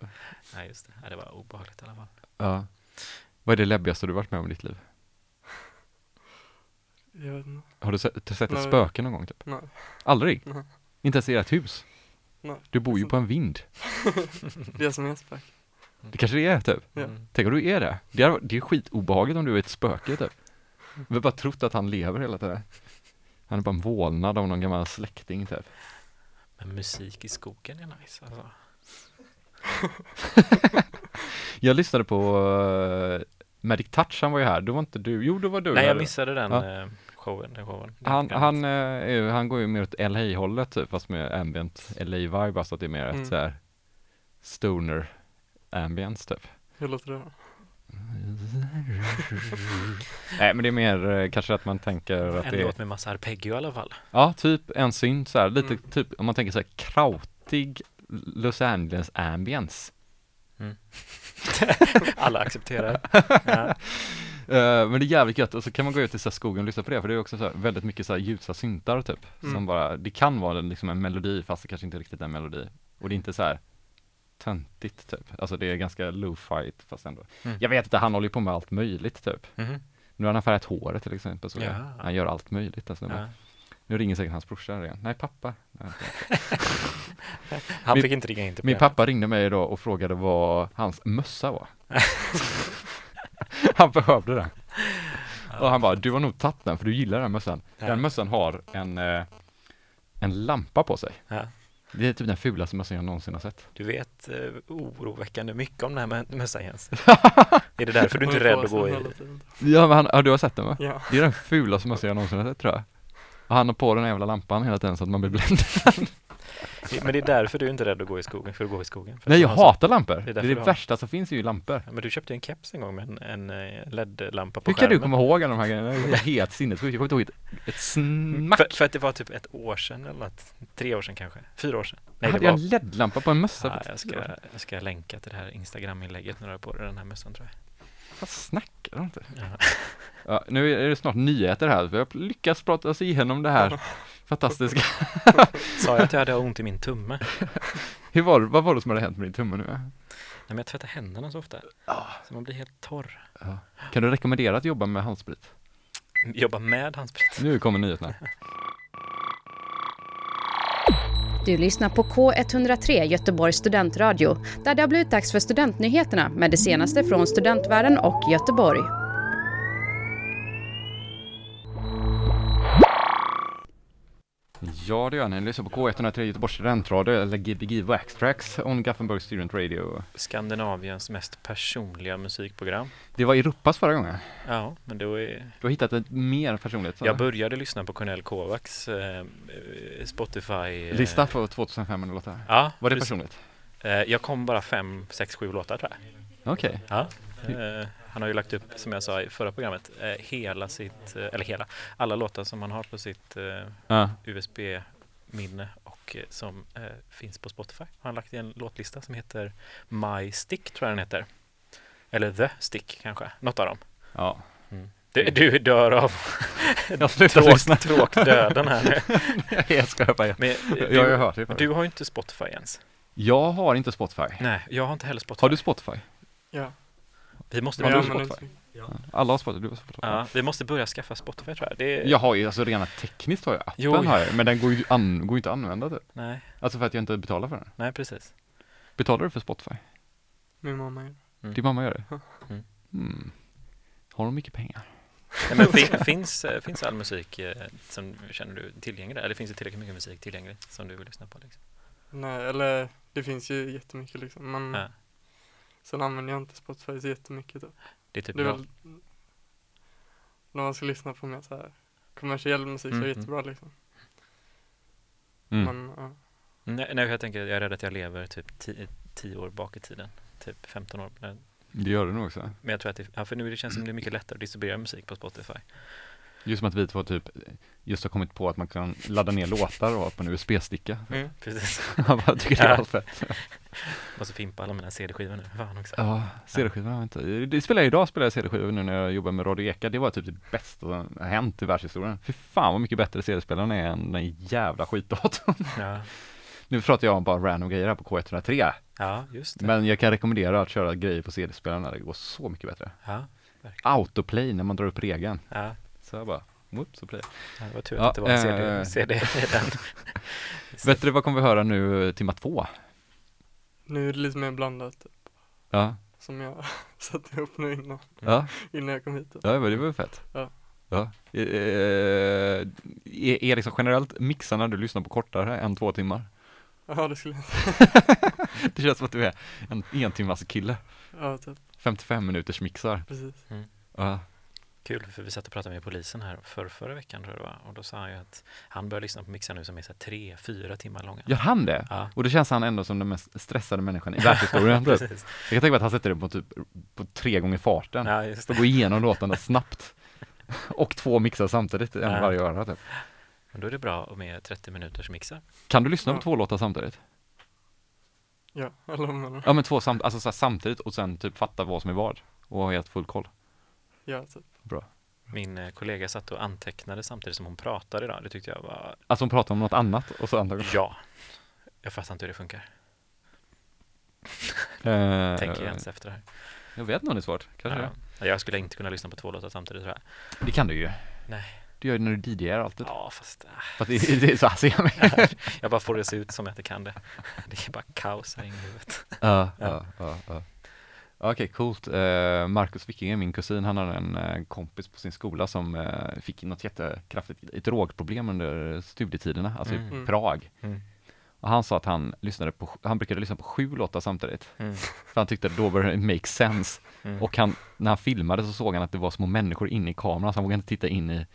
Nej, just det. Nej, det var obehagligt i alla fall. ja. Vad är det läbbigaste du varit med om i ditt liv? Jag vet inte. Har du sett, sett ett spöke någon gång typ? Nej. Aldrig? Nej. Inte ens i ert hus? Nej. Du bor ju Så- på en vind. Det som är spök. Det kanske det är typ? Ja. Tänk om du är det? Det är, det är skitobehagligt om du är ett spöke typ. Vi har bara trott att han lever hela tiden. Han är bara en vålnad av någon gammal släkting typ. Men musik i skogen är nice alltså. Jag lyssnade på uh, Magic Touch, han var ju här. Då var inte du, jo då var du Nej, här. jag missade den Ja. eh, showen. Den showen. Han, han, ju- han går ju mer åt LA-hållet typ, fast med ambient LA-vibe, alltså att det är mer Mm. ett så här stoner ambience typ. Hur låter det då? Nej men det är mer eh, kanske att man tänker att En det är, låt med massa arpeggio i alla fall. ja typ en synt så här, lite Mm. typ om man tänker så här krautig Los Angeles ambience. Alla accepterar. Ja. Eh, men det är jävligt gött och så kan man gå ut i så här skogen och lyssna på det för det är också så här, väldigt mycket så här ljusa syntar typ. Som Mm. bara, det kan vara en- liksom en melodi fast det kanske inte riktigt är en melodi. Och det är inte så här töntigt typ. Alltså det är ganska lo-fi fast ändå. Mm. Jag vet inte, han håller ju på med allt möjligt typ. Mhm. Nu har han färgat håret till exempel. Så Ja. Han gör allt möjligt. Alltså. Ja. Nu ringer säkert hans brorsa igen. Nej, pappa. Nej, Han Min- fick inte ringa in till Min pappa ringde mig idag och frågade vad hans mössa var. han behövde den. Och han bara, du har nog tagit den för du gillar den mössan. Ja. Den mössan har en, eh, en lampa på sig. Ja. Det är typ den fulaste mössan jag någonsin har sett. Du vet eh, oroväckande mycket om den här mö- mössan Jens. är det därför du inte är rädd att gå i? Ja, men han, ja, du har sett den va? Ja. Det är den fulaste mössan jag någonsin har sett tror jag. Och han har på den jävla lampan hela tiden så att man blir bländad. Men det är därför du inte är rädd att gå i skogen, för att gå i skogen. För Nej, jag man har så- hatar lampor. Det är det, har- värsta som finns är ju lampor. Ja, Men du köpte ju en keps en gång med en, en eh, LED-lampa på Hur kan du skärmen. komma ihåg alla de här grejerna? Det är helt sinnessjukt. Jag kommer inte ihåg ett, ett smack. För, för att det var typ ett år sedan eller något. Tre år sedan kanske. Fyra år sedan. Nej, hade det jag var... en LED-lampa på en mössa? Ja, jag, ska, jag ska länka till det här Instagram-inlägget när du har på dig den här mössan tror jag. Vad snackar du inte? Ja. Ja, nu är det snart nyheter här. Vi har lyckats prata oss igenom det här fantastiska. Sa jag att jag hade ont i min tumme? Hur var vad var det som hade hänt med din tumme nu? Nej, men jag tvättar händerna så ofta. Så man blir helt torr. Kan du rekommendera att jobba med handsprit? Jobba med handsprit. Nu kommer nyheterna. Du lyssnar på K103 Göteborgs studentradio där det har blivit dags för studentnyheterna med det senaste från studentvärlden och Göteborg. Ja, det gör ni. Lyssnar på K103 Göteborgs studentradio eller Gbg Wax Tracks on Gothenburg Student Radio. Skandinaviens mest personliga musikprogram. Det var Europas förra gången. Ja, men då är... Du har hittat ett mer personligt. så- Jag började lyssna på Cornel Kovacs eh, eh, Spotify. eh, Lista på 2500 låtar. Ja, Var det precis. personligt? Eh, jag kom bara fem, sex, sju låtar tror jag. Okej. Ja. Han har ju lagt upp, som jag sa i förra programmet, eh, hela sitt, eh, eller hela, alla låtar som han har på sitt eh, Ja. USB-minne och eh, som eh, finns på Spotify. Har han lagt i en låtlista som heter My Stick, tror jag den heter. Eller The Stick kanske, något av dem. Ja. Du, du dör av tråk, tråkdöden här nu. jag skojar bara. Men, eh, Jag har du, hört det du har ju inte Spotify ens. Jag har inte Spotify. Nej, jag har inte heller Spotify. Har du Spotify? Ja. Vi måste, börja, använder Spotify? så- Alla har Spotify, du har Spotify. ja, vi måste börja skaffa Spotify tror jag. Det är, Jag har ju, alltså rena tekniskt har jag appen Jo. har jag, men den går ju an, går inte att använda typ. Nej, Alltså för att jag inte betalar för den. nej precis. Betalar du för Spotify? Min mamma gör det. Mm. Din mamma gör det? Mm. Mm. Har de mycket pengar? Nej, men fin, finns, eh, finns all musik eh, som känner du tillgänglig? Eller finns det tillräckligt mycket musik tillgänglig som du vill lyssna på? Liksom? Nej, eller det finns ju jättemycket liksom. Men Ja. Sen använder jag inte Spotify så jättemycket. Då. Det är typ Det är jag. väl när man ska lyssna på mer så här kommersiell musik så är det Mm, jättebra liksom. Mm. Men ja. Nej, nej, jag tänker, jag är rädd att jag lever typ tio, tio år bak i tiden. Typ 15 år. Det gör du nog också. men jag tror att det, ja, för nu det känns som det är mycket lättare att distribuera musik på Spotify. Just som att vi två typ just har kommit på att man kan ladda ner låtar och på en USB-sticka. Mm, precis. Jag bara tycker det är Ja. asfett. Måste fimpa alla mina CD-skivor nu. Fan också. Ja, CD-skivor har inte. Det spelar jag idag, spelar jag CD-skivor nu när jag jobbar med Radio Eka. Det var typ det bästa som har hänt i världshistorien. Fy fan vad mycket bättre CD-spelaren är än den jävla skitdatorn. Ja, Nu pratar jag om bara random grejer här på K103. ja just det. Men jag kan rekommendera att köra grejer på CD-spelaren när det går så mycket bättre. Ja, Autoplay när man drar upp regeln. ja. Så jag bara, whoops, så play. Ja, det var tur Ja, att det var en CD, eh, CD i den. Vet du vad kommer vi höra nu eh, timma två? Nu är det lite mer blandat typ, Ja, som jag satte upp nu innan, ja, innan jag kom hit. Typ. ja men det var ju fett. Ja. Ja. Eh, eh, är, är liksom generellt mixar när du lyssnar på kortare än två timmar? Ja, det skulle jag Det känns som att du är en entimmas kille. Ja, typ, 55 minuters mixar. precis. Ja. Kul, för vi satt och pratade med polisen här för förra veckan tror jag det var. Och då sa han ju att han börjar lyssna på mixar nu som är så här tre, fyra timmar långa. Gör han det? Ja, Och då känns han ändå som den mest stressade människan i världshistorien. typ. Jag kan tänka mig att han sätter det på typ på tre gånger farten. Ja, just det. att gå igenom låtarna snabbt. Och två mixar samtidigt, en Ja. varje öra typ. Men då är det bra med 30 minuters mixar. Kan du lyssna på Ja. två låtar samtidigt? Ja, eller du? Ja men två samt, alltså så här, samtidigt och sen typ fatta vad som är vad och ha helt full koll. Ja, typ. Min eh, kollega satt och antecknade samtidigt som hon pratade idag. Det tyckte jag var, Alltså hon pratar om något annat och så antagligen. ja. Jag fattar inte hur det funkar. Eh, Tänker jag ens efter det här. Jag vet nog det är svårt, kanske Ja. Ja, Jag skulle inte kunna lyssna på två låtar samtidigt tror jag. det. Det kan du ju. Nej. Du gör det när du DJar alltid. Ja, fast äh, Fast det, det är så här ser jag mig. jag bara får det se ut som att jag kan det. Det är bara kaos här inne i huvudet. Ja, Ja. ja, Okej, coolt. Uh, Marcus Wickinge, min kusin, han har en eh, kompis på sin skola som eh, fick något jättekraftigt ett drogproblem under studietiderna, alltså Mm. i Prag. Mm. Och han sa att han lyssnade på, han brukade lyssna på sju låtar samtidigt. Mm. För han tyckte att då började det make sense. Mm. Och han, när han filmade så såg han att det var små människor inne i kameran, så han vågade inte titta in i,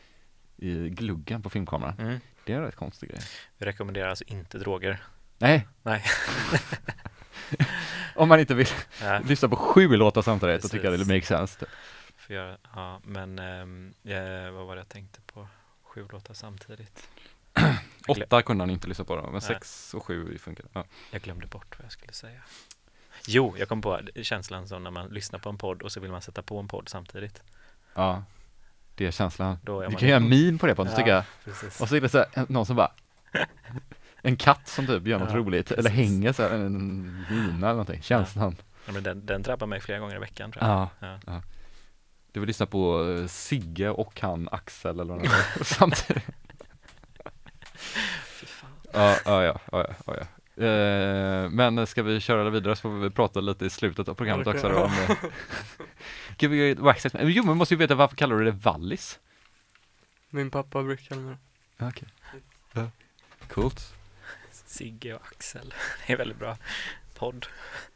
i gluggen på filmkameran. Mm. Det är en rätt konstig grej. Vi rekommenderar alltså inte droger. Nej, Nej. om man inte vill Ja, lyssna på sju låtar samtidigt så tycker jag det Precis. make sense. typ. för jag, ja men ja, vad var det jag tänkte på? Sju låtar samtidigt. Åtta kunde han inte lyssna på då, men Nej. sex och sju funkar. Ja. jag glömde bort vad jag skulle säga. Jo, jag kom på känslan som när man lyssnar på en podd och så vill man sätta på en podd samtidigt. ja, det är känslan. Då är Du kan göra en meme på det Pontus, Ja. tycker jag. Precis. Och så är det så här, någon som bara En katt som typ gör något Ja, roligt, eller precis. hänger så här, en lina eller någonting, känslan. Ja, men den, den drabbar mig flera gånger i veckan tror jag. Ja. Ja. ja. Du vill lyssna på eh, Sigge och han Axel eller något samtidigt. Fy fan. Ja, ja, ja, ja, ja. Eh, men ska vi köra vidare så får vi prata lite i slutet av programmet det också kan då om eh, Ska vi göra Waxxed? Men Jo men vi måste ju veta varför kallar du det Wallis? Min pappa brukar kalla det. Okej. Ja. Coolt. Sigge och Axel. Det är väldigt bra podd.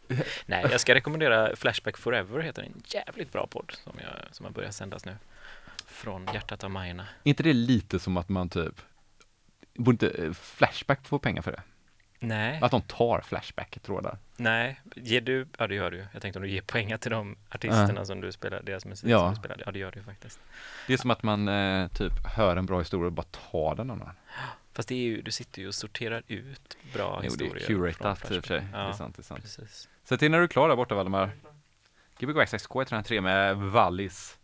Nej, jag ska rekommendera Flashback Forever heter en jävligt bra podd som, jag, som har börjat sändas nu. Från hjärtat av Majorna. Är inte det lite som att man typ Borde inte eh, Flashback få pengar för det? Nej, Att de tar Flashback-trådar? nej, ger du, ja det gör du. Jag tänkte om du ger pengar till de artisterna som du spelar, deras musik Ja. som du spelar. Ja, det gör du faktiskt. Det är som att man eh, typ hör en bra historia och bara tar den av någon. Fast det är ju, du sitter ju och sorterar ut bra Jo, det historier. är från curatat i och för sig. Flashback. Det är Ja, sant, det är sant. precis. Sätt till när du är klar där borta Valdemar. Gbg Waxxed K103 med Wallis.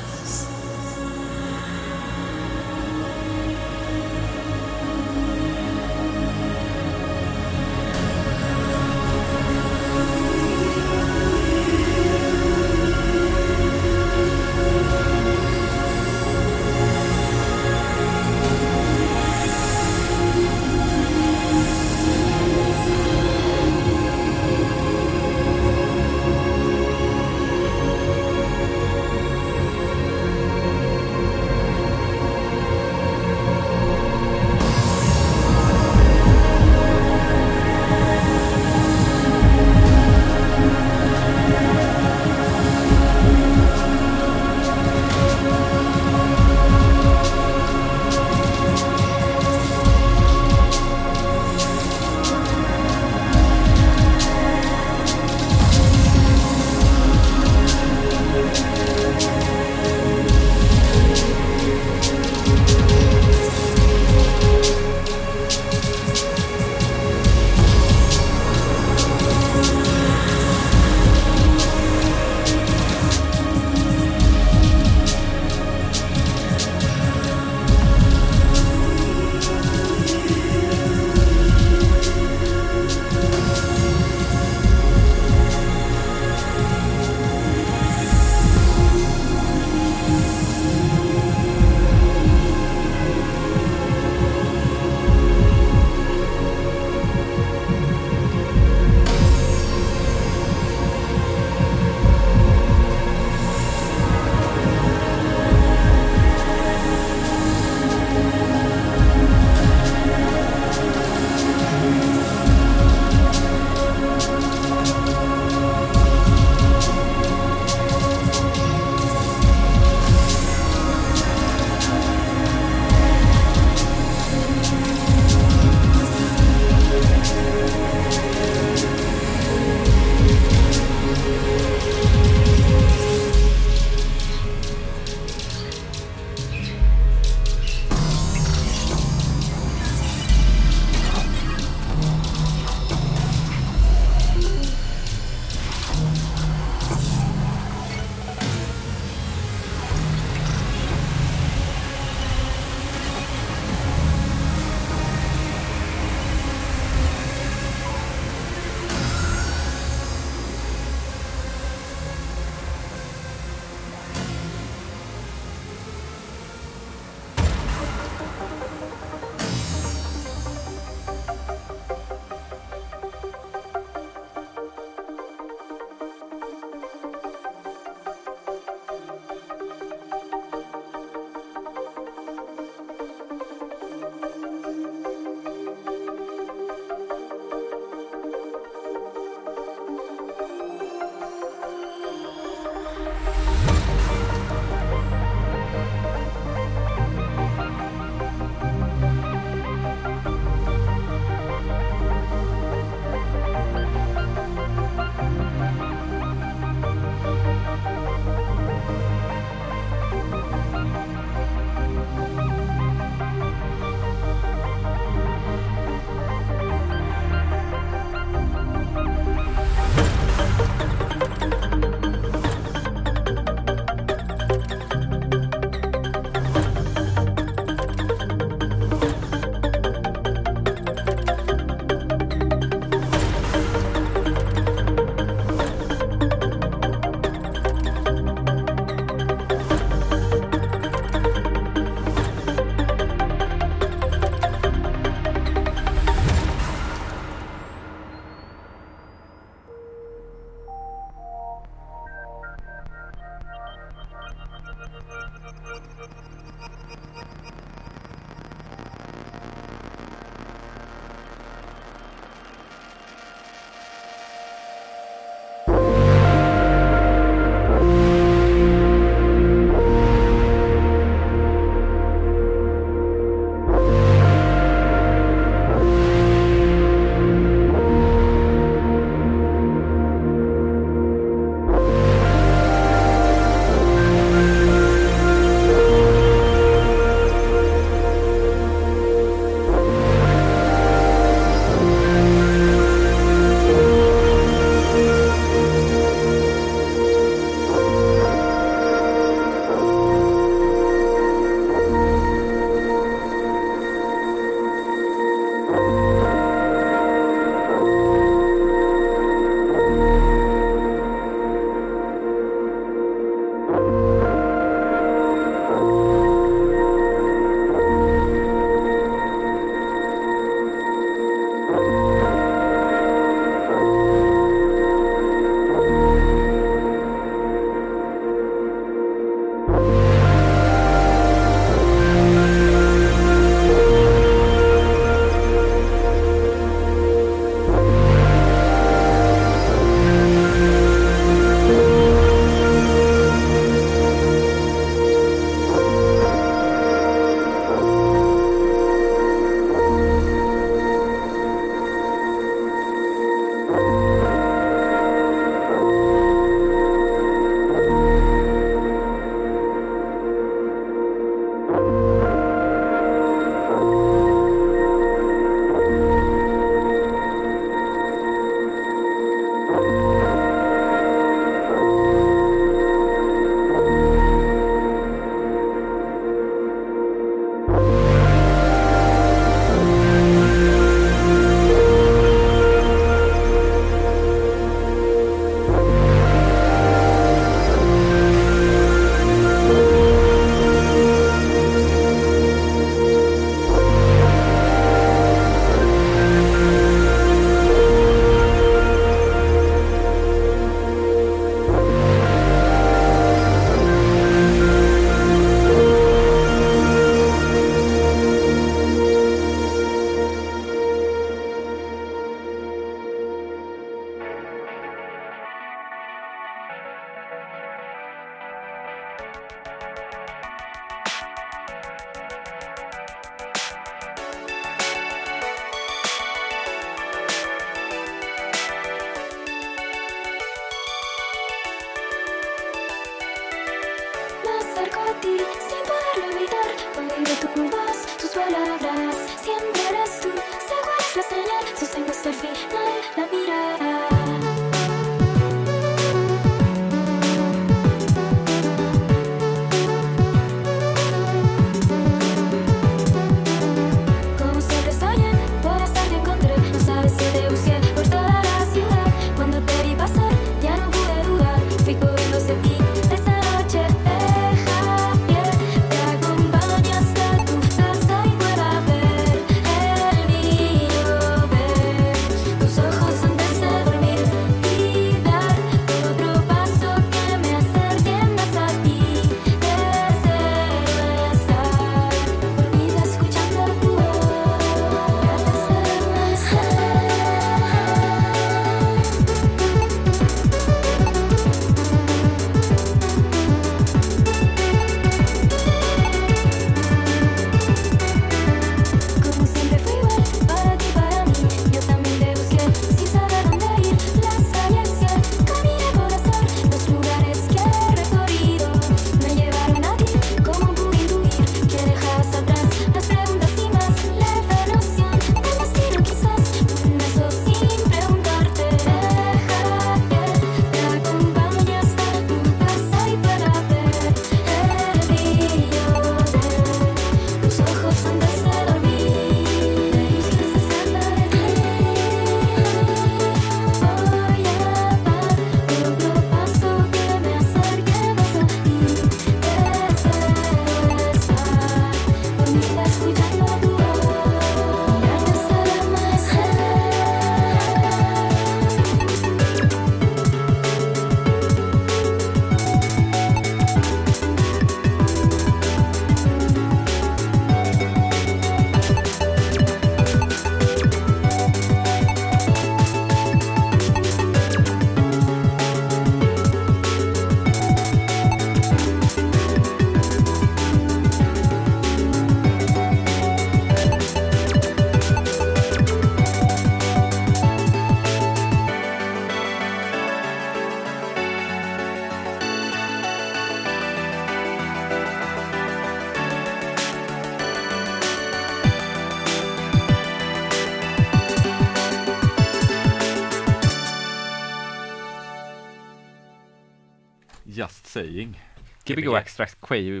Gbg Extract Quay,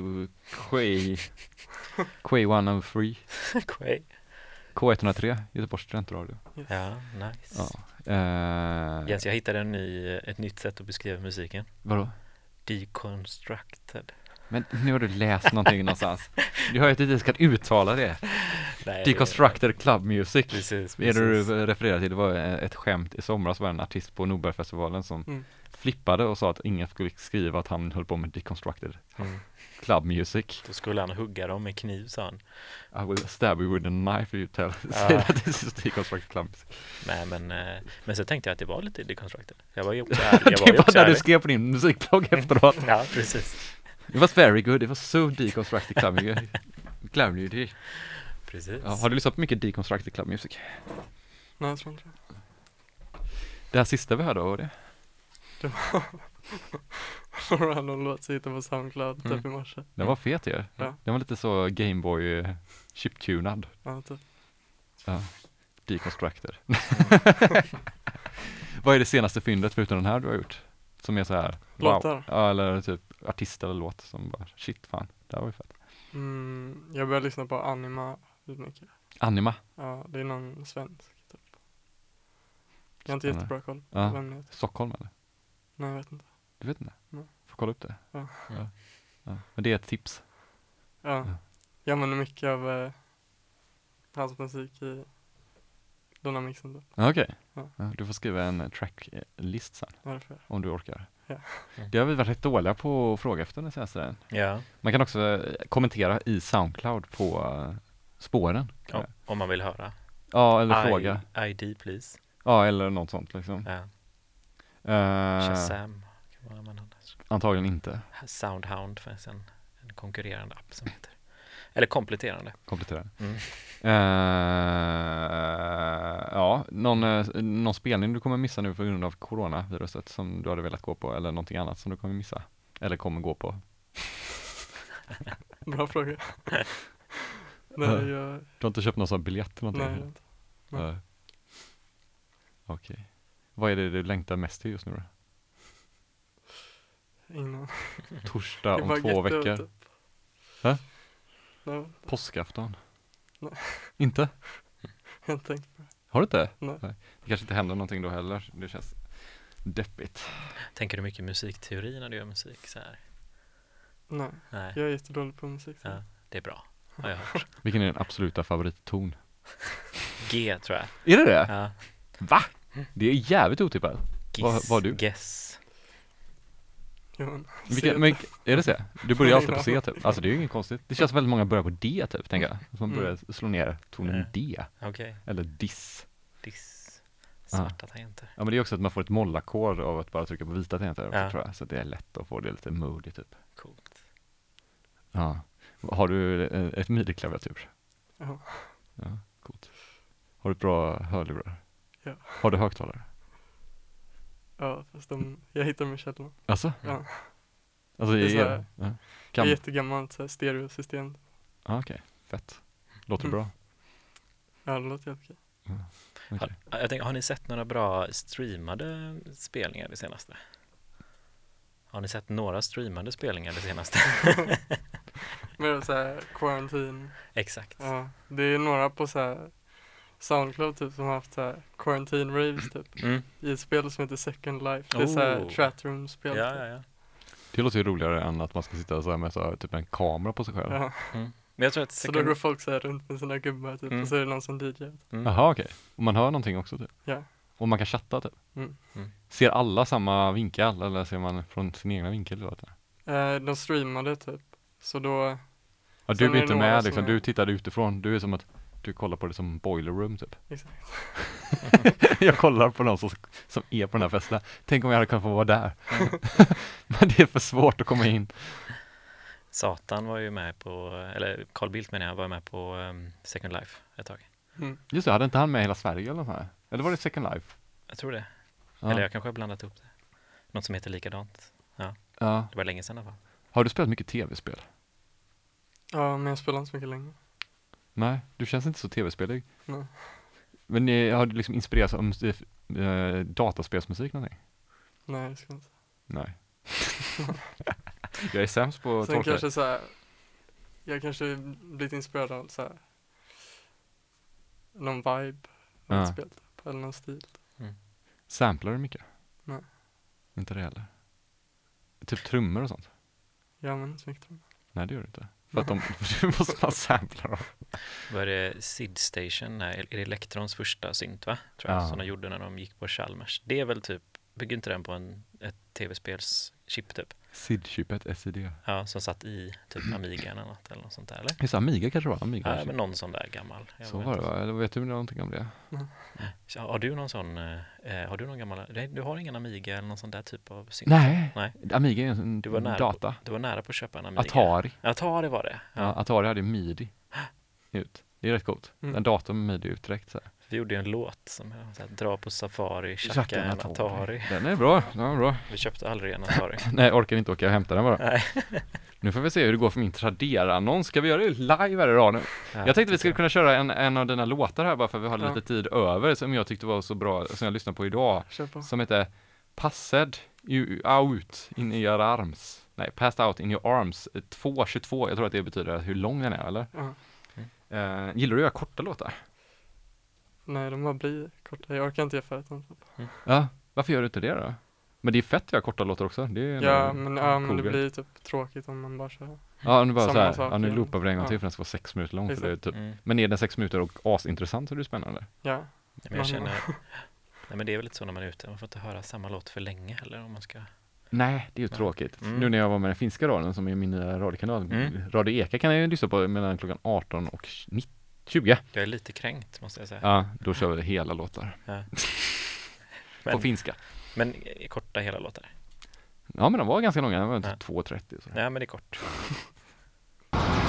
Quay, Quay 103, Quay. K103, Göteborgs studentradio. Ja, nice. Ja. Eh, Jens, jag hittade en ny, ett nytt sätt att beskriva musiken. Vadå? Deconstructed. Men nu har du läst någonting någonstans. Du har ju att du inte ska uttala det. Nej, Deconstructed Club Music. Precis, Det är det precis. du refererar till, det var ett skämt i somras var en artist på Nobelfestivalen som Mm. Flippade och sa att ingen skulle skriva att han höll på med deconstructed Mm. club music. Då skulle han hugga dem med kniv, sa han. I will stab you with a knife if you tell Ja. say that this is deconstructed club music. Nej, men, eh, men så tänkte jag att det var lite deconstructed. Jag var ju också ärlig. Jag var det ju var där du skrev på din musikblogg efteråt. Ja, precis. It was very good, it was so deconstructed club music. Club music. Precis. Ja, har du lyssnat på mycket deconstructed club music? Nej, jag tror inte det. Det här sista vi hörde, vad var det? Det var en random låt som hittade på Soundcloud Mm. typ i morse. Den var fet ju. Ja. Den var lite så Gameboy eh, chiptunad. Ja, typ. Ja. Deconstructed. Vad är det senaste fyndet förutom den här du har gjort? Som är så här Låtar? Ja, eller typ artist eller låt som bara shit fan, det här var ju fett. Mm, jag började lyssna på Anima mycket. Anima. Ja, det är någon svensk typ. Jag har inte jättebra koll Ja. Stockholm eller? Nej, jag vet inte. Du vet inte? Nej. Får kolla upp det. Ja. Ja. ja. Men det är ett tips. Ja, Ja. jag använder mycket av eh, hans musik i den här mixen då. Okej. Ja. Ja, du får skriva en tracklist sen, Varför? om du orkar. Ja. Det har vi varit rätt dåliga på att fråga efter den senaste tiden. Ja, Man kan också eh, kommentera i Soundcloud på eh, spåren. ja, om man vill höra. Ja, eller I- fråga. ID please. Ja, eller något sånt liksom. Ja. Eh, Shazam kan man använda. antagligen inte. Soundhound finns en, en konkurrerande app som heter. Eller kompletterande. Komplettera. Mm. Eh, ja, någon, eh, någon spelning du kommer missa nu på grund av coronaviruset som du hade velat gå på eller någonting annat som du kommer missa? Eller kommer gå på? Bra fråga. Nej, Ja. jag, Du har inte köpt någon sån biljett nej, någonting? inte. nej. Nej. Okej. Vad är det du längtar mest till just nu då? Innan. Torsdag om två veckor. typ. Va? Nej, Påskafton? Nej. Inte? jag har inte tänkt på det. Har du inte? Nej. Det kanske inte händer någonting då heller. Det känns deppigt. Tänker du mycket musikteori när du gör musik så här? Nej, Nej, jag är jättedålig på musik. Ja. det är bra. Har jag hört. Vilken är din absoluta favoritton? G tror jag. Är det det? Ja. Va? Det är jävligt otippat. Vad- har du? Guess. Jo, men, Vilken, C. men, är det så? Du börjar alltid på C typ. Alltså det är ju inget konstigt. Det känns väldigt många börjar på D typ, tänker jag. Man Mm. börjar slå ner tonen Mm. D. Okej. Eller diss. Diss. Svarta tangenter. Ja men det är också att man får ett mollackord av att bara trycka på vita tangenter också, Ja. tror jag. Så det är lätt att få det lite moody typ. Coolt. Ja. Har du eh, ett midi-klaviatur? Ja. Ja, coolt. Har du ett bra hörlurar? Ja. Har du högtalare? Ja, fast de, jag hittar dem i källaren. Alltså? Ja. Alltså Det är i, så ja. Ja. Det är Kan, jättegammalt så här, stereosystem. ah, okej, fett. Låter Mm. bra? Ja, det låter helt okej. Okej. Har, jag tänker, har ni sett några bra streamade spelningar det senaste? Har ni sett några streamade spelningar det senaste? Men så här, quarantine. Exakt. Ja, det är några på så här Soundcloud typ som har haft så här quarantine raves typ. Mm. I ett spel som heter Second Life. Det är så här Oh. chatroom-spel. Ja, typ. ja, ja. Det låter ju roligare än att man ska sitta så här med så här, typ en kamera på sig själv. Ja. Men jag tror att Så då second... går folk så här runt med sina gubbar typ Mm. och så är det någon som DJ. Mm. Jaha okej. Och man hör någonting också typ? Ja. Och man kan chatta typ? Mm. Mm. Ser alla samma vinkel eller ser man från sin egna vinkel? Eller? vad? Eh, de streamade typ. Så då, Ja, du blir inte med som liksom, är- du tittar utifrån. Du är som att du kollar på det som boiler room typ. exakt. jag kollar på någon som, som är på den här festen. Tänk om jag hade kunnat få vara där. Men det är för svårt att komma in. Satan var ju med på, eller Carl Bildt menar jag, var med på um, Second Life ett tag. Mm. Just det, hade inte han med hela Sverige eller här? Eller var det Second Life? Jag tror det. Ja. Eller jag kanske har blandat ihop det. Något som heter likadant. ja. Det var länge sedan i alla fall. Har du spelat mycket tv-spel? Ja, men jag spelar inte så mycket längre. Nej, du känns inte så tv-spelig. Nej. Men eh, har du liksom inspirerats av äh, dataspelsmusik någonting? Nej, det ska jag inte. Nej. jag är sämst på att Sen tolka. kanske så här, jag kanske blivit inspirerad av så här, någon vibe av Ja. ett spel typ, eller någon stil. Samplar du mycket? Nej. Inte det heller? Typ trummor och sånt? Ja, men så mycket tror Nej, det gör du inte. För att de, för måste man sampla dem. Var det Sid Station? Är det Electrons första synt va? Tror jag, Ja. som de gjorde när de gick på Chalmers. Det är väl typ, bygger inte den på en, ett tv-spelschip typ? SID-chippet, SID. Ja, som satt i typ Amiga eller något eller något sånt där eller? Just Amiga kanske det var? Amiga Ja, men någon sån där gammal. Så var det va? Eller vet du någonting om det? Så Har du någon sån, eh, har du någon gammal, nej du har ingen Amiga eller någon sån där typ av synt? Nej, Nej. Amiga är en Du var nära data. Du var nära på att köpa en Amiga. Atari. Atari var det. Ja. Ja. Atari hade midi ut. Det är rätt coolt. Mm. En dator med midi ut direkt så här. Vi gjorde ju en låt som så här, dra på Safari, tjacka en Atari. Den är bra, den är bra. Vi köpte aldrig en Atari. Nej, orkar inte åka och hämta den bara. Nej. Nu får vi se hur det går för min Tradera-annons. Ska vi göra det live här idag nu? Jag tänkte vi skulle kunna köra en, en av dina låtar här bara för att vi har Ja. lite tid över som jag tyckte var så bra, som jag lyssnade på idag. På. Som heter Passed out in your arms. Nej, Passed out in your arms. 2.22, jag tror att det betyder hur lång den är, eller? Ja. Eh, gillar du att göra korta låtar? Nej, de bara blir korta. Jag orkar inte göra färdigt dem. typ. Ja, varför gör du inte det då? Men det är fett att göra korta låtar också. Det är Ja, en men, ja, men cool det grej. blir typ tråkigt om man bara kör. Ja, nu bara samma så här, sak ja, nu igen. loopar vi det en gång Ja. till för den ska vara sex minuter lång. För det är typ. Mm. Men är den sex minuter och asintressant så är det spännande. Ja, Nej, men jag känner, nej men det är väl lite så när man är ute, man får inte höra samma låt för länge heller om man ska Nej, det är ju tråkigt. Mm. Nu när jag var med den finska radion som är min nya radiokanal, Mm. Radio Eka kan jag ju lyssna på mellan klockan 18 och 19, 20. Jag är lite kränkt måste jag säga. Ja, då kör vi hela låtar. Ja. På Men, finska. men eh, korta hela låtar. Ja, men de var ganska långa, de var Ja. typ 2.30 så. Nej men det är kort.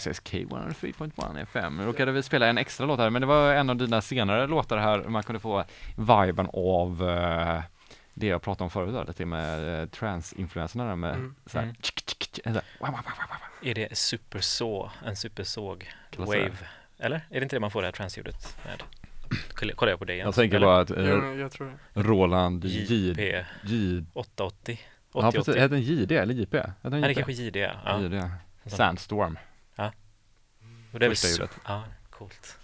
Access K103.1 FM. Nu råkade vi spela en extra låt här, men det var en av dina senare låtar här. Man kunde få viben av eh, det jag pratade om förut, där, lite med eh, trans-influenserna där med Mm. så här, Mm. tsk, tsk, tsk, så här, wow, wow. Är det superså, en supersåg wave? Eller? Är det inte det man får det här transljudet med? Kolla- Kollar jag på det igen? Jag tänker Eller? bara att Ja, eh, men jag tror det. Roland J, JP J, 880? ja precis, 8080? heter den JD eller JP? Heter den Nej, det är JP? kanske JD, ja. JD. Sandstorm. Och det är första ljudet. Ja, coolt.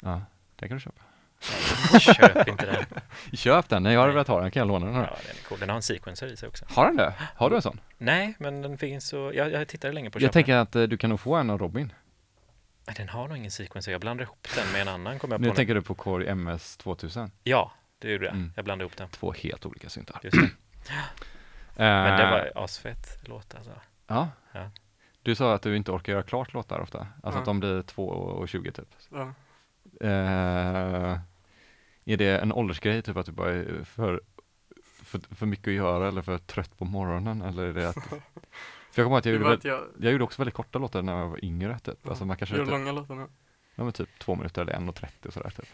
Ja, den kan du köpa. Köp inte den. Köp den, när jag hade Nej. velat ha den kan jag låna den. Ja, här. den är cool. Den har en sequencer i sig också. Har den det? Har du en sån? Nej, men den finns så, jag, jag tittade länge på att Jag köpa tänker att eh, du kan nog få en av Robin. den. Den har nog ingen sequencer. Jag blandade ihop den med en annan, kom jag på Nu nu. tänker du på Core MS 2000. Ja, det gjorde jag. Mm. Jag blandade ihop den. Två helt olika syntar. Just det. Men det Eh, var asfett låt alltså. Ja. Ja. Du sa att du inte orkar göra klart låtar ofta. Alltså Ja. att de blir 2.20 typ. Ja. Eh, är det en åldersgrej, typ att du bara är för, för, för mycket att göra eller för trött på morgonen? Eller är det att... För jag kommer att jag gjorde, att jag jag gjorde också väldigt korta låtar när jag var yngre typ. Alltså man kanske gör inte, långa låtar nu. ja, men typ två minuter eller 1.30 och sådär typ.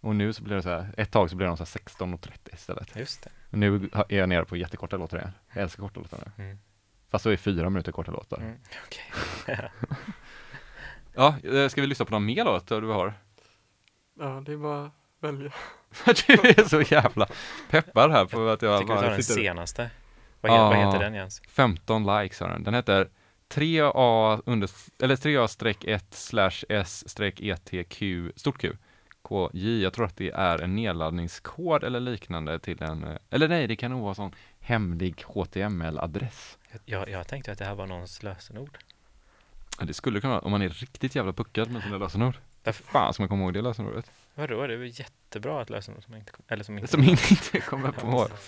Och nu så blir det så här, ett tag så blir de så här 16.30 istället. Just det. Och nu är jag nere på jättekorta låtar igen. Jag älskar korta låtar nu. Mm. Fast så är fyra minuter korta låtar. Mm. Okej. Ja, eh, ska vi lyssna på någon mer låt du har? Ja, det är bara att välja. du är så jävla peppar här på att jag Tycker du tar den senaste? Vad, he- vad Ja. heter den Jens? 15 likes har den. Den heter 3A under, eller 3A-1 slash S streck ETQ, stort Q, KJ. Jag tror att det är en nedladdningskod eller liknande till en, eh, eller nej, det kan nog vara sån hemlig HTML-adress. Jag, jag tänkte att det här var någons lösenord. Ja, Det skulle kunna vara, om man är riktigt jävla puckad med sina lösenord. Därför, Fan ska man komma ihåg det lösenordet? vadå, det är väl jättebra att lösenord som inte, eller som inte Som inte kommer på.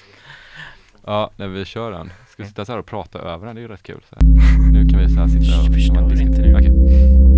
Ja, när vi kör den. Ska vi sitta så här och prata över den? Det är ju rätt kul. Så här. Nu kan vi så här sitta och... Förstör inte nu. Okej.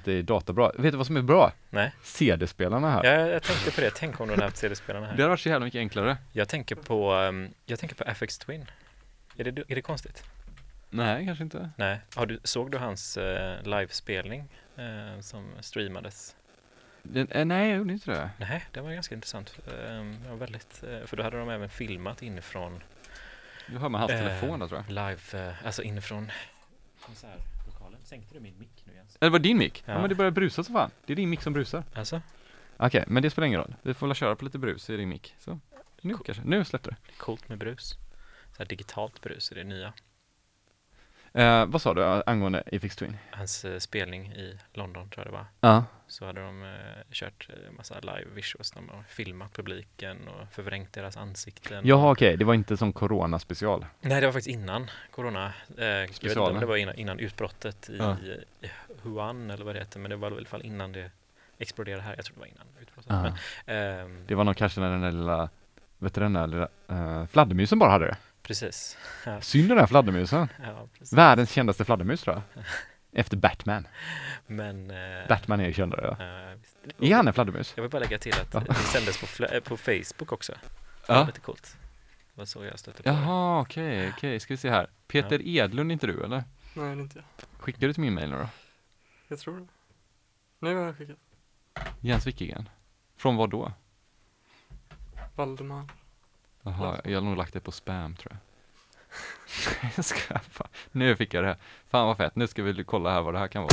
Inte är databra. Vet du vad som är bra? Nej. CD-spelarna här. Ja, jag tänkte på det. Tänk om du hade haft CD-spelarna Det här. hade varit så jävla mycket enklare. Jag tänker på, ehm, jag tänker på FX Twin. Är det, är det konstigt? Nej, kanske inte. Nej. Har du, såg du hans eh, livespelning eh, som streamades? Det, eh, nej, jag gjorde inte det. Nej, det var ganska intressant. Det var väldigt, eh, för då hade de även filmat inifrån Nu hör man hans telefon där tror jag. live, alltså inifrån konsertlokalen. Sänkte du min mick? Eller var det din mick? Ja. Ja. men det börjar brusa så fan. Det är din mick som brusar. Alltså, Okej, men det spelar ingen roll. Vi får väl köra på lite brus i din mick. Så, nu Cool. kanske. Nu släppte det. coolt med brus. Så här digitalt brus är det nya. Eh, vad sa du eh, angående Afix Twin? Hans eh, spelning i London tror jag det var. Ja. Så hade de eh, kört eh, massa live visuals. Har filmat publiken och förvrängt deras ansikten. Jaha, okej. Det var inte som Corona special. Nej, det var faktiskt innan corona. Eh, jag vet inte om det var innan, innan utbrottet i, Ja. i Wuhan eller vad det heter, men det var i alla fall innan det exploderade här. Jag tror det var innan utbrottet. Ja. Men, ehm, Det var nog kanske när den där lilla, vet du den där lilla, uh, fladdermusen bara hade det. precis. Ja, Synd den där fladdermusen. ja. Världens kändaste fladdermus tror jag. Efter Batman. Men... eh, Batman är ju kändare ja. eh, visst. Är han en fladdermus? Jag vill bara lägga till att Ja. det sändes på, fla- eh, på Facebook också. Det Ja. var lite coolt. Det var så jag stötte på det. Jaha, okej, okej. Ska vi se här. Peter Edlund, inte du eller? Nej, det är inte jag. Skickar du till min mail nu då? Jag tror det. Nu har jag skickat. Jens Wickingen. Från vad då? Valdemar. Jaha, jag har nog lagt det på spam tror jag. jag ska. Nu fick jag det. Fan vad fett. Nu ska vi kolla här vad det här kan vara.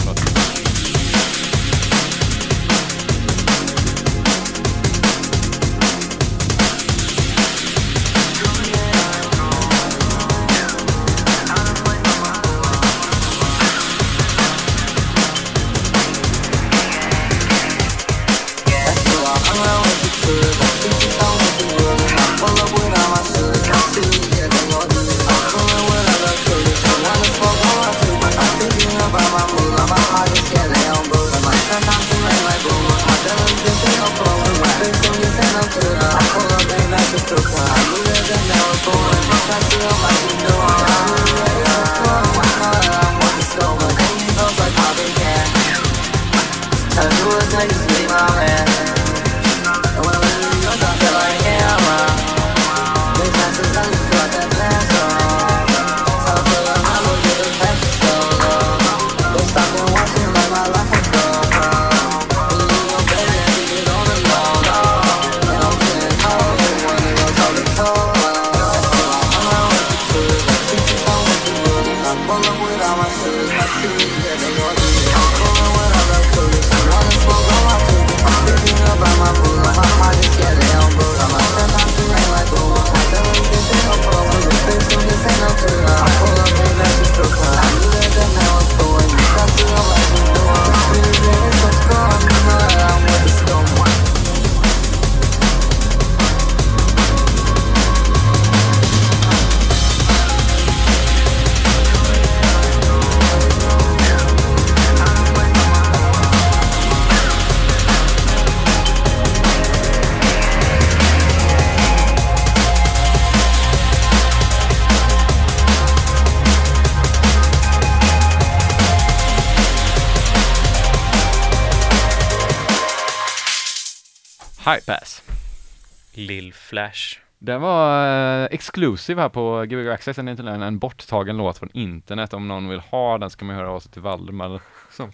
Flash. Den var eh, exclusive här på Gbg Access, den är inte en, en borttagen låt från internet. Om någon vill ha den ska man höra av sig till Valdemar som,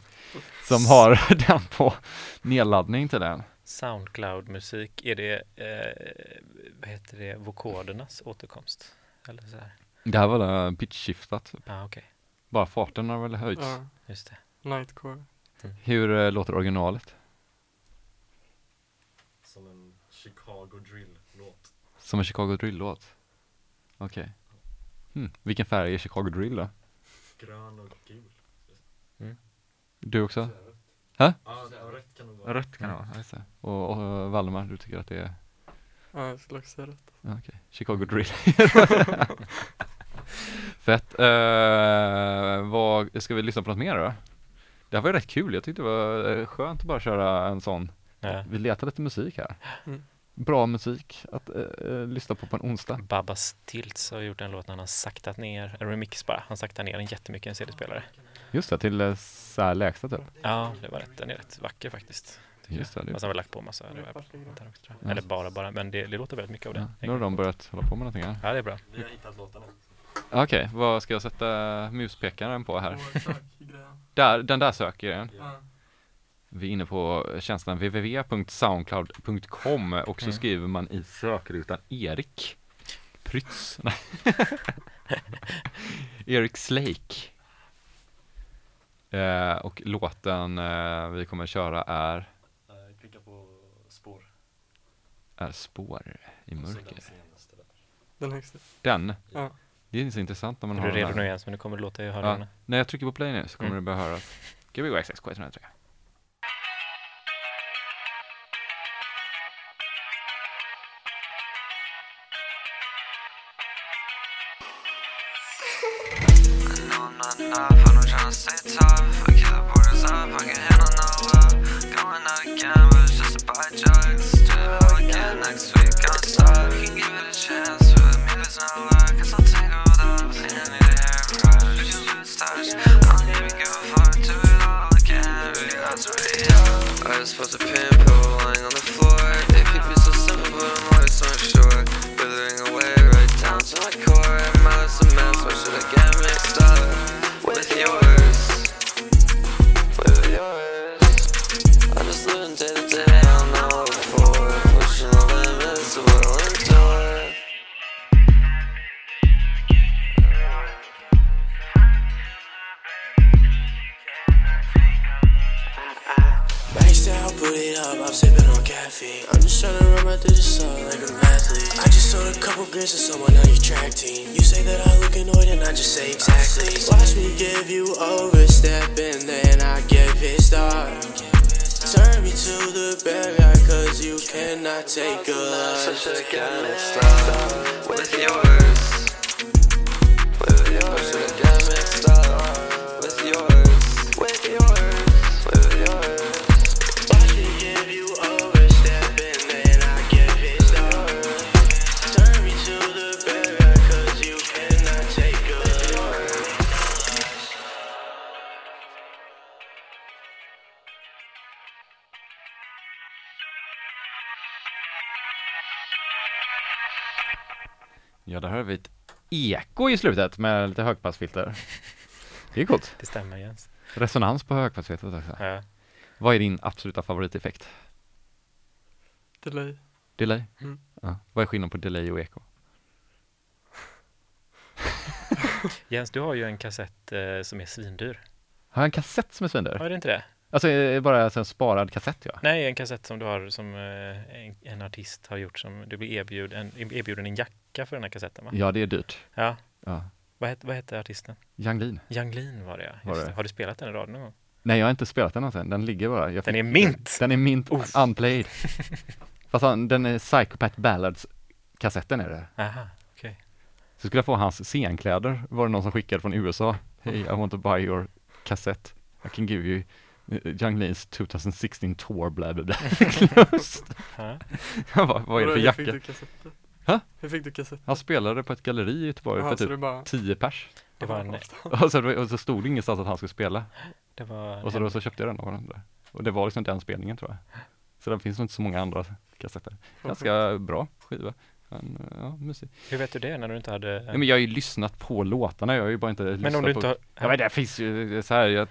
som har den på nedladdning till den. Soundcloud-musik, är det, eh, vad heter det, vokodernas återkomst? Eller så här? Det här var det pitch-shiftat, typ. Ah, okej, bara farten har väl höjts. Ja, just det. Nightcore. Hur eh, låter originalet? Som en Chicago drill-låt. Som en Chicago Drill-låt? Okej. Hmm. Vilken färg är Chicago Drill då? Grön och gul. Du också? Ja, rött kan nog vara. Rött kan det vara, ja, det. Och, och eh, Valdemar, du tycker att det är Ja, jag skulle också säga rätt. Ja, Okej, Chicago Drill. Fett. Uh, vad, ska vi lyssna på något mer då? Det här var ju rätt kul, jag tyckte det var eh, skönt att bara köra en sån. Ja. Vi letar lite musik här. Mm. Bra musik att eh, eh, lyssna på på en onsdag. Babbas Tilts har gjort en låt när han har saktat ner, en remix bara, han saktar ner den jättemycket i en CD-spelare. Just det, till eh, så här lägsta typ. Ja, det var rätt, den är rätt vacker faktiskt. Just det, det- Fast han har väl lagt på massa reverb där också, tror jag. Ja. Eller bara, bara, men det, det låter väldigt mycket av det. Ja, nu har de börjat hålla på med någonting här. Ja, det är bra. Vi har hittat låtarna. Okej, vad ska jag sätta muspekaren på här? Och sökgrejen. Där, den där söker jag. Ja. Vi är inne på tjänsten www.soundcloud.com och så Mm. skriver man i sökrutan Erik Prytz. Erik Slake. Eh, och låten eh, vi kommer köra är, Klicka på spår. är Spår i mörker. den senaste där. Den högsta. Den? Ja. Det är inte så intressant när man Är har du den redo nu Jens? Men nu kommer det låta i Ja. hörlurarna. När jag trycker på play nu så kommer Mm. det börja höras. Gbg Access K103. enough. I know tryna stay tough. I keep the borders up, I can handle no love. Going out again, but it's just a buy drugs. Do it all again next week. I'm stuck. You can give it a chance, but me there's no luck. Cause I'm tangled up. I need a hairbrush. You can lose touch. I don't even give a fuck. Do it all again. Really, that's really up. I just post a pinpoint lying on the 17. You say that I look annoyed and I just say exactly. Watch me give you overstep and then I get pissed off. Turn me to the bad guy cause you cannot take a lot. Such a kind of stop. What is yours? Där har vi ett eko i slutet med lite högpassfilter. Det är coolt. Det stämmer Jens. Resonans på högpassfiltret också. Ja. Vad är din absoluta favoriteffekt? Delay. Delay? Mm. Ja. Vad är skillnaden på delay och eko? Jens, du har ju en kassett eh, som är svindyr. Har jag en kassett som är svindyr? är det inte det? Alltså eh, bara alltså, en sparad kassett ja. Nej, en kassett som du har som eh, en, en artist har gjort som du blir erbjuden, erbjuden en jacka för den här kassetten va? Ja, det är dyrt. Ja. Ja. Vad, het, vad hette artisten? Yang Lin. Yang Lin var det ja. Var det? Har du spelat den i radion någon gång? Nej, jag har inte spelat den någonsin. Den ligger bara. Jag Den fick- är mint! Den är mint Uff. unplayed. Fast han, den är Psychopath Ballads kassetten är det. Aha, okej. Så skulle jag få hans scenkläder var det någon som skickade från USA. Hey, I want to buy your cassette. I can give you Young Leans 2016 tour bla bla bla. Jag bara, vad är det för Hur fick jacka? Ha? Hur fick du kassetter? Han spelade på ett galleri i Göteborg Jaha, för så typ bara... 10 pers. Det var en, Och så, och så stod det ingenstans att han skulle spela. det var Och så, då, så köpte jag den av honom där. Och det var liksom den spelningen tror jag. Så det finns nog inte så många andra kassetter. Ganska bra skiva. Men, ja, musik. Hur vet du det när du inte hade... Ja, men jag har ju lyssnat på låtarna, jag har ju bara inte lyssnat men om du på... inte har... Ja men det finns ju så här, jag,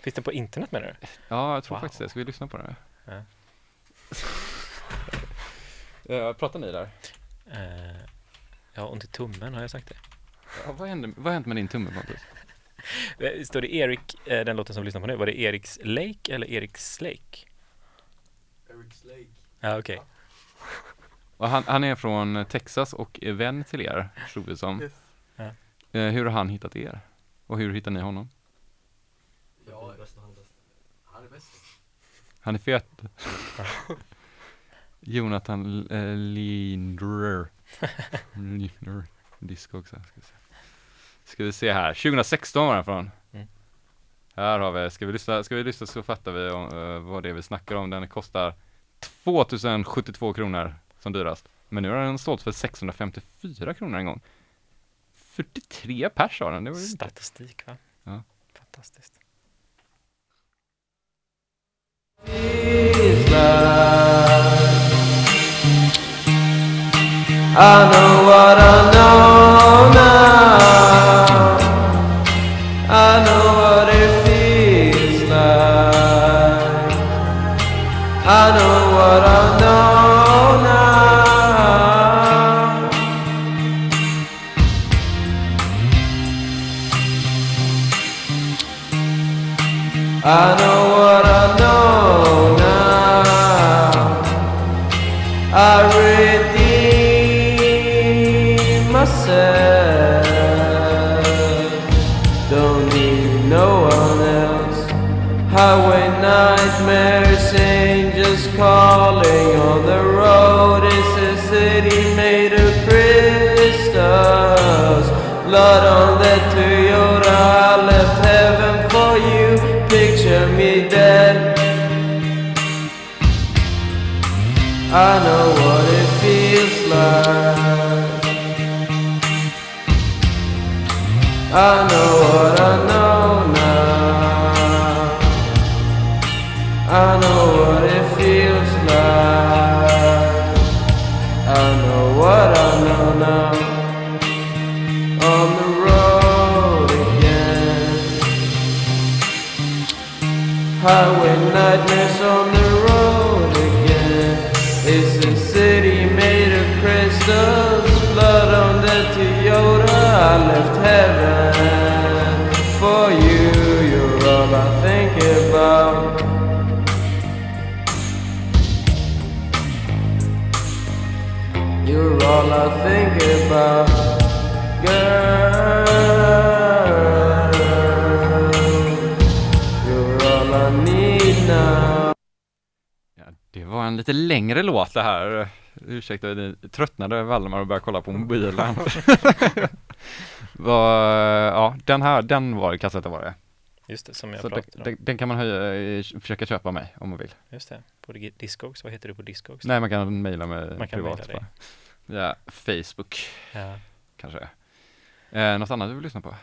Finns den på internet menar du? ja jag tror Wow. faktiskt det. Ska vi lyssna på den? Ja. Ja, pratar ni där? Eh, jag har ont i tummen, har jag sagt det? Ja, vad hände, vad har hänt med din tumme Pontus? Eh, Står det Erik, eh, den låten som vi lyssnar på nu, var det Eriks Lake eller Eriks Lake? Eric's Lake. Ja, okej. Och han, han är från Texas och är vän till er, förstod det som. Yes. Eh, hur har han hittat er? Och hur hittar ni honom? Jag är bäst och han är bäst. Han är bäst. Han är fet. Jonathan eh, Lindrer. Lindrer. Disco också. Ska vi, se. ska vi se här. 2016 var den från. Mm. Här har vi. Ska vi lyssna, ska vi lyssna så fattar vi om, eh, vad det är vi snackar om. Den kostar 2072 kronor som dyrast. Men nu har den sålt för 654 kronor en gång. 43 pers har den. Det var ju inte. Statistik, va? Ja. Fantastiskt. I know what I know now. Lite längre låt det här. Ursäkta, det tröttnade Valdemar och började kolla på mobilen. var, ja, den här, den var kassetten var det. Just det, som jag Så den, pratade om. den, den kan man höja, eh, försöka köpa mig om man vill. Just det, på Discogs. Vad heter du på Discogs? Nej, man kan mejla mig Man kan privat. mejla dig. Ja, Facebook Ja. kanske. Eh, något annat du vill lyssna på?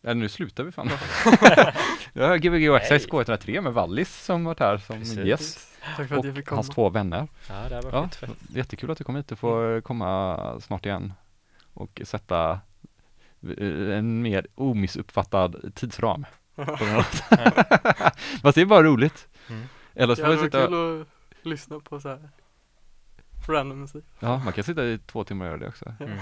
Ja, nu slutar vi fan. Jag har Gbg Access K103 med Wallis som varit här som Precis. gäst. Tack för att Och jag fick hans komma. två vänner. Ja, det här var Ja, skitfett. jättekul att du kom hit. Du får komma snart igen och sätta en mer omissuppfattad tidsram. Fast det är bara roligt. Mm. Eller så Ja, får det vi var sitta, kul att lyssna på så här random musik. ja man kan sitta i två timmar och göra det också. Mm.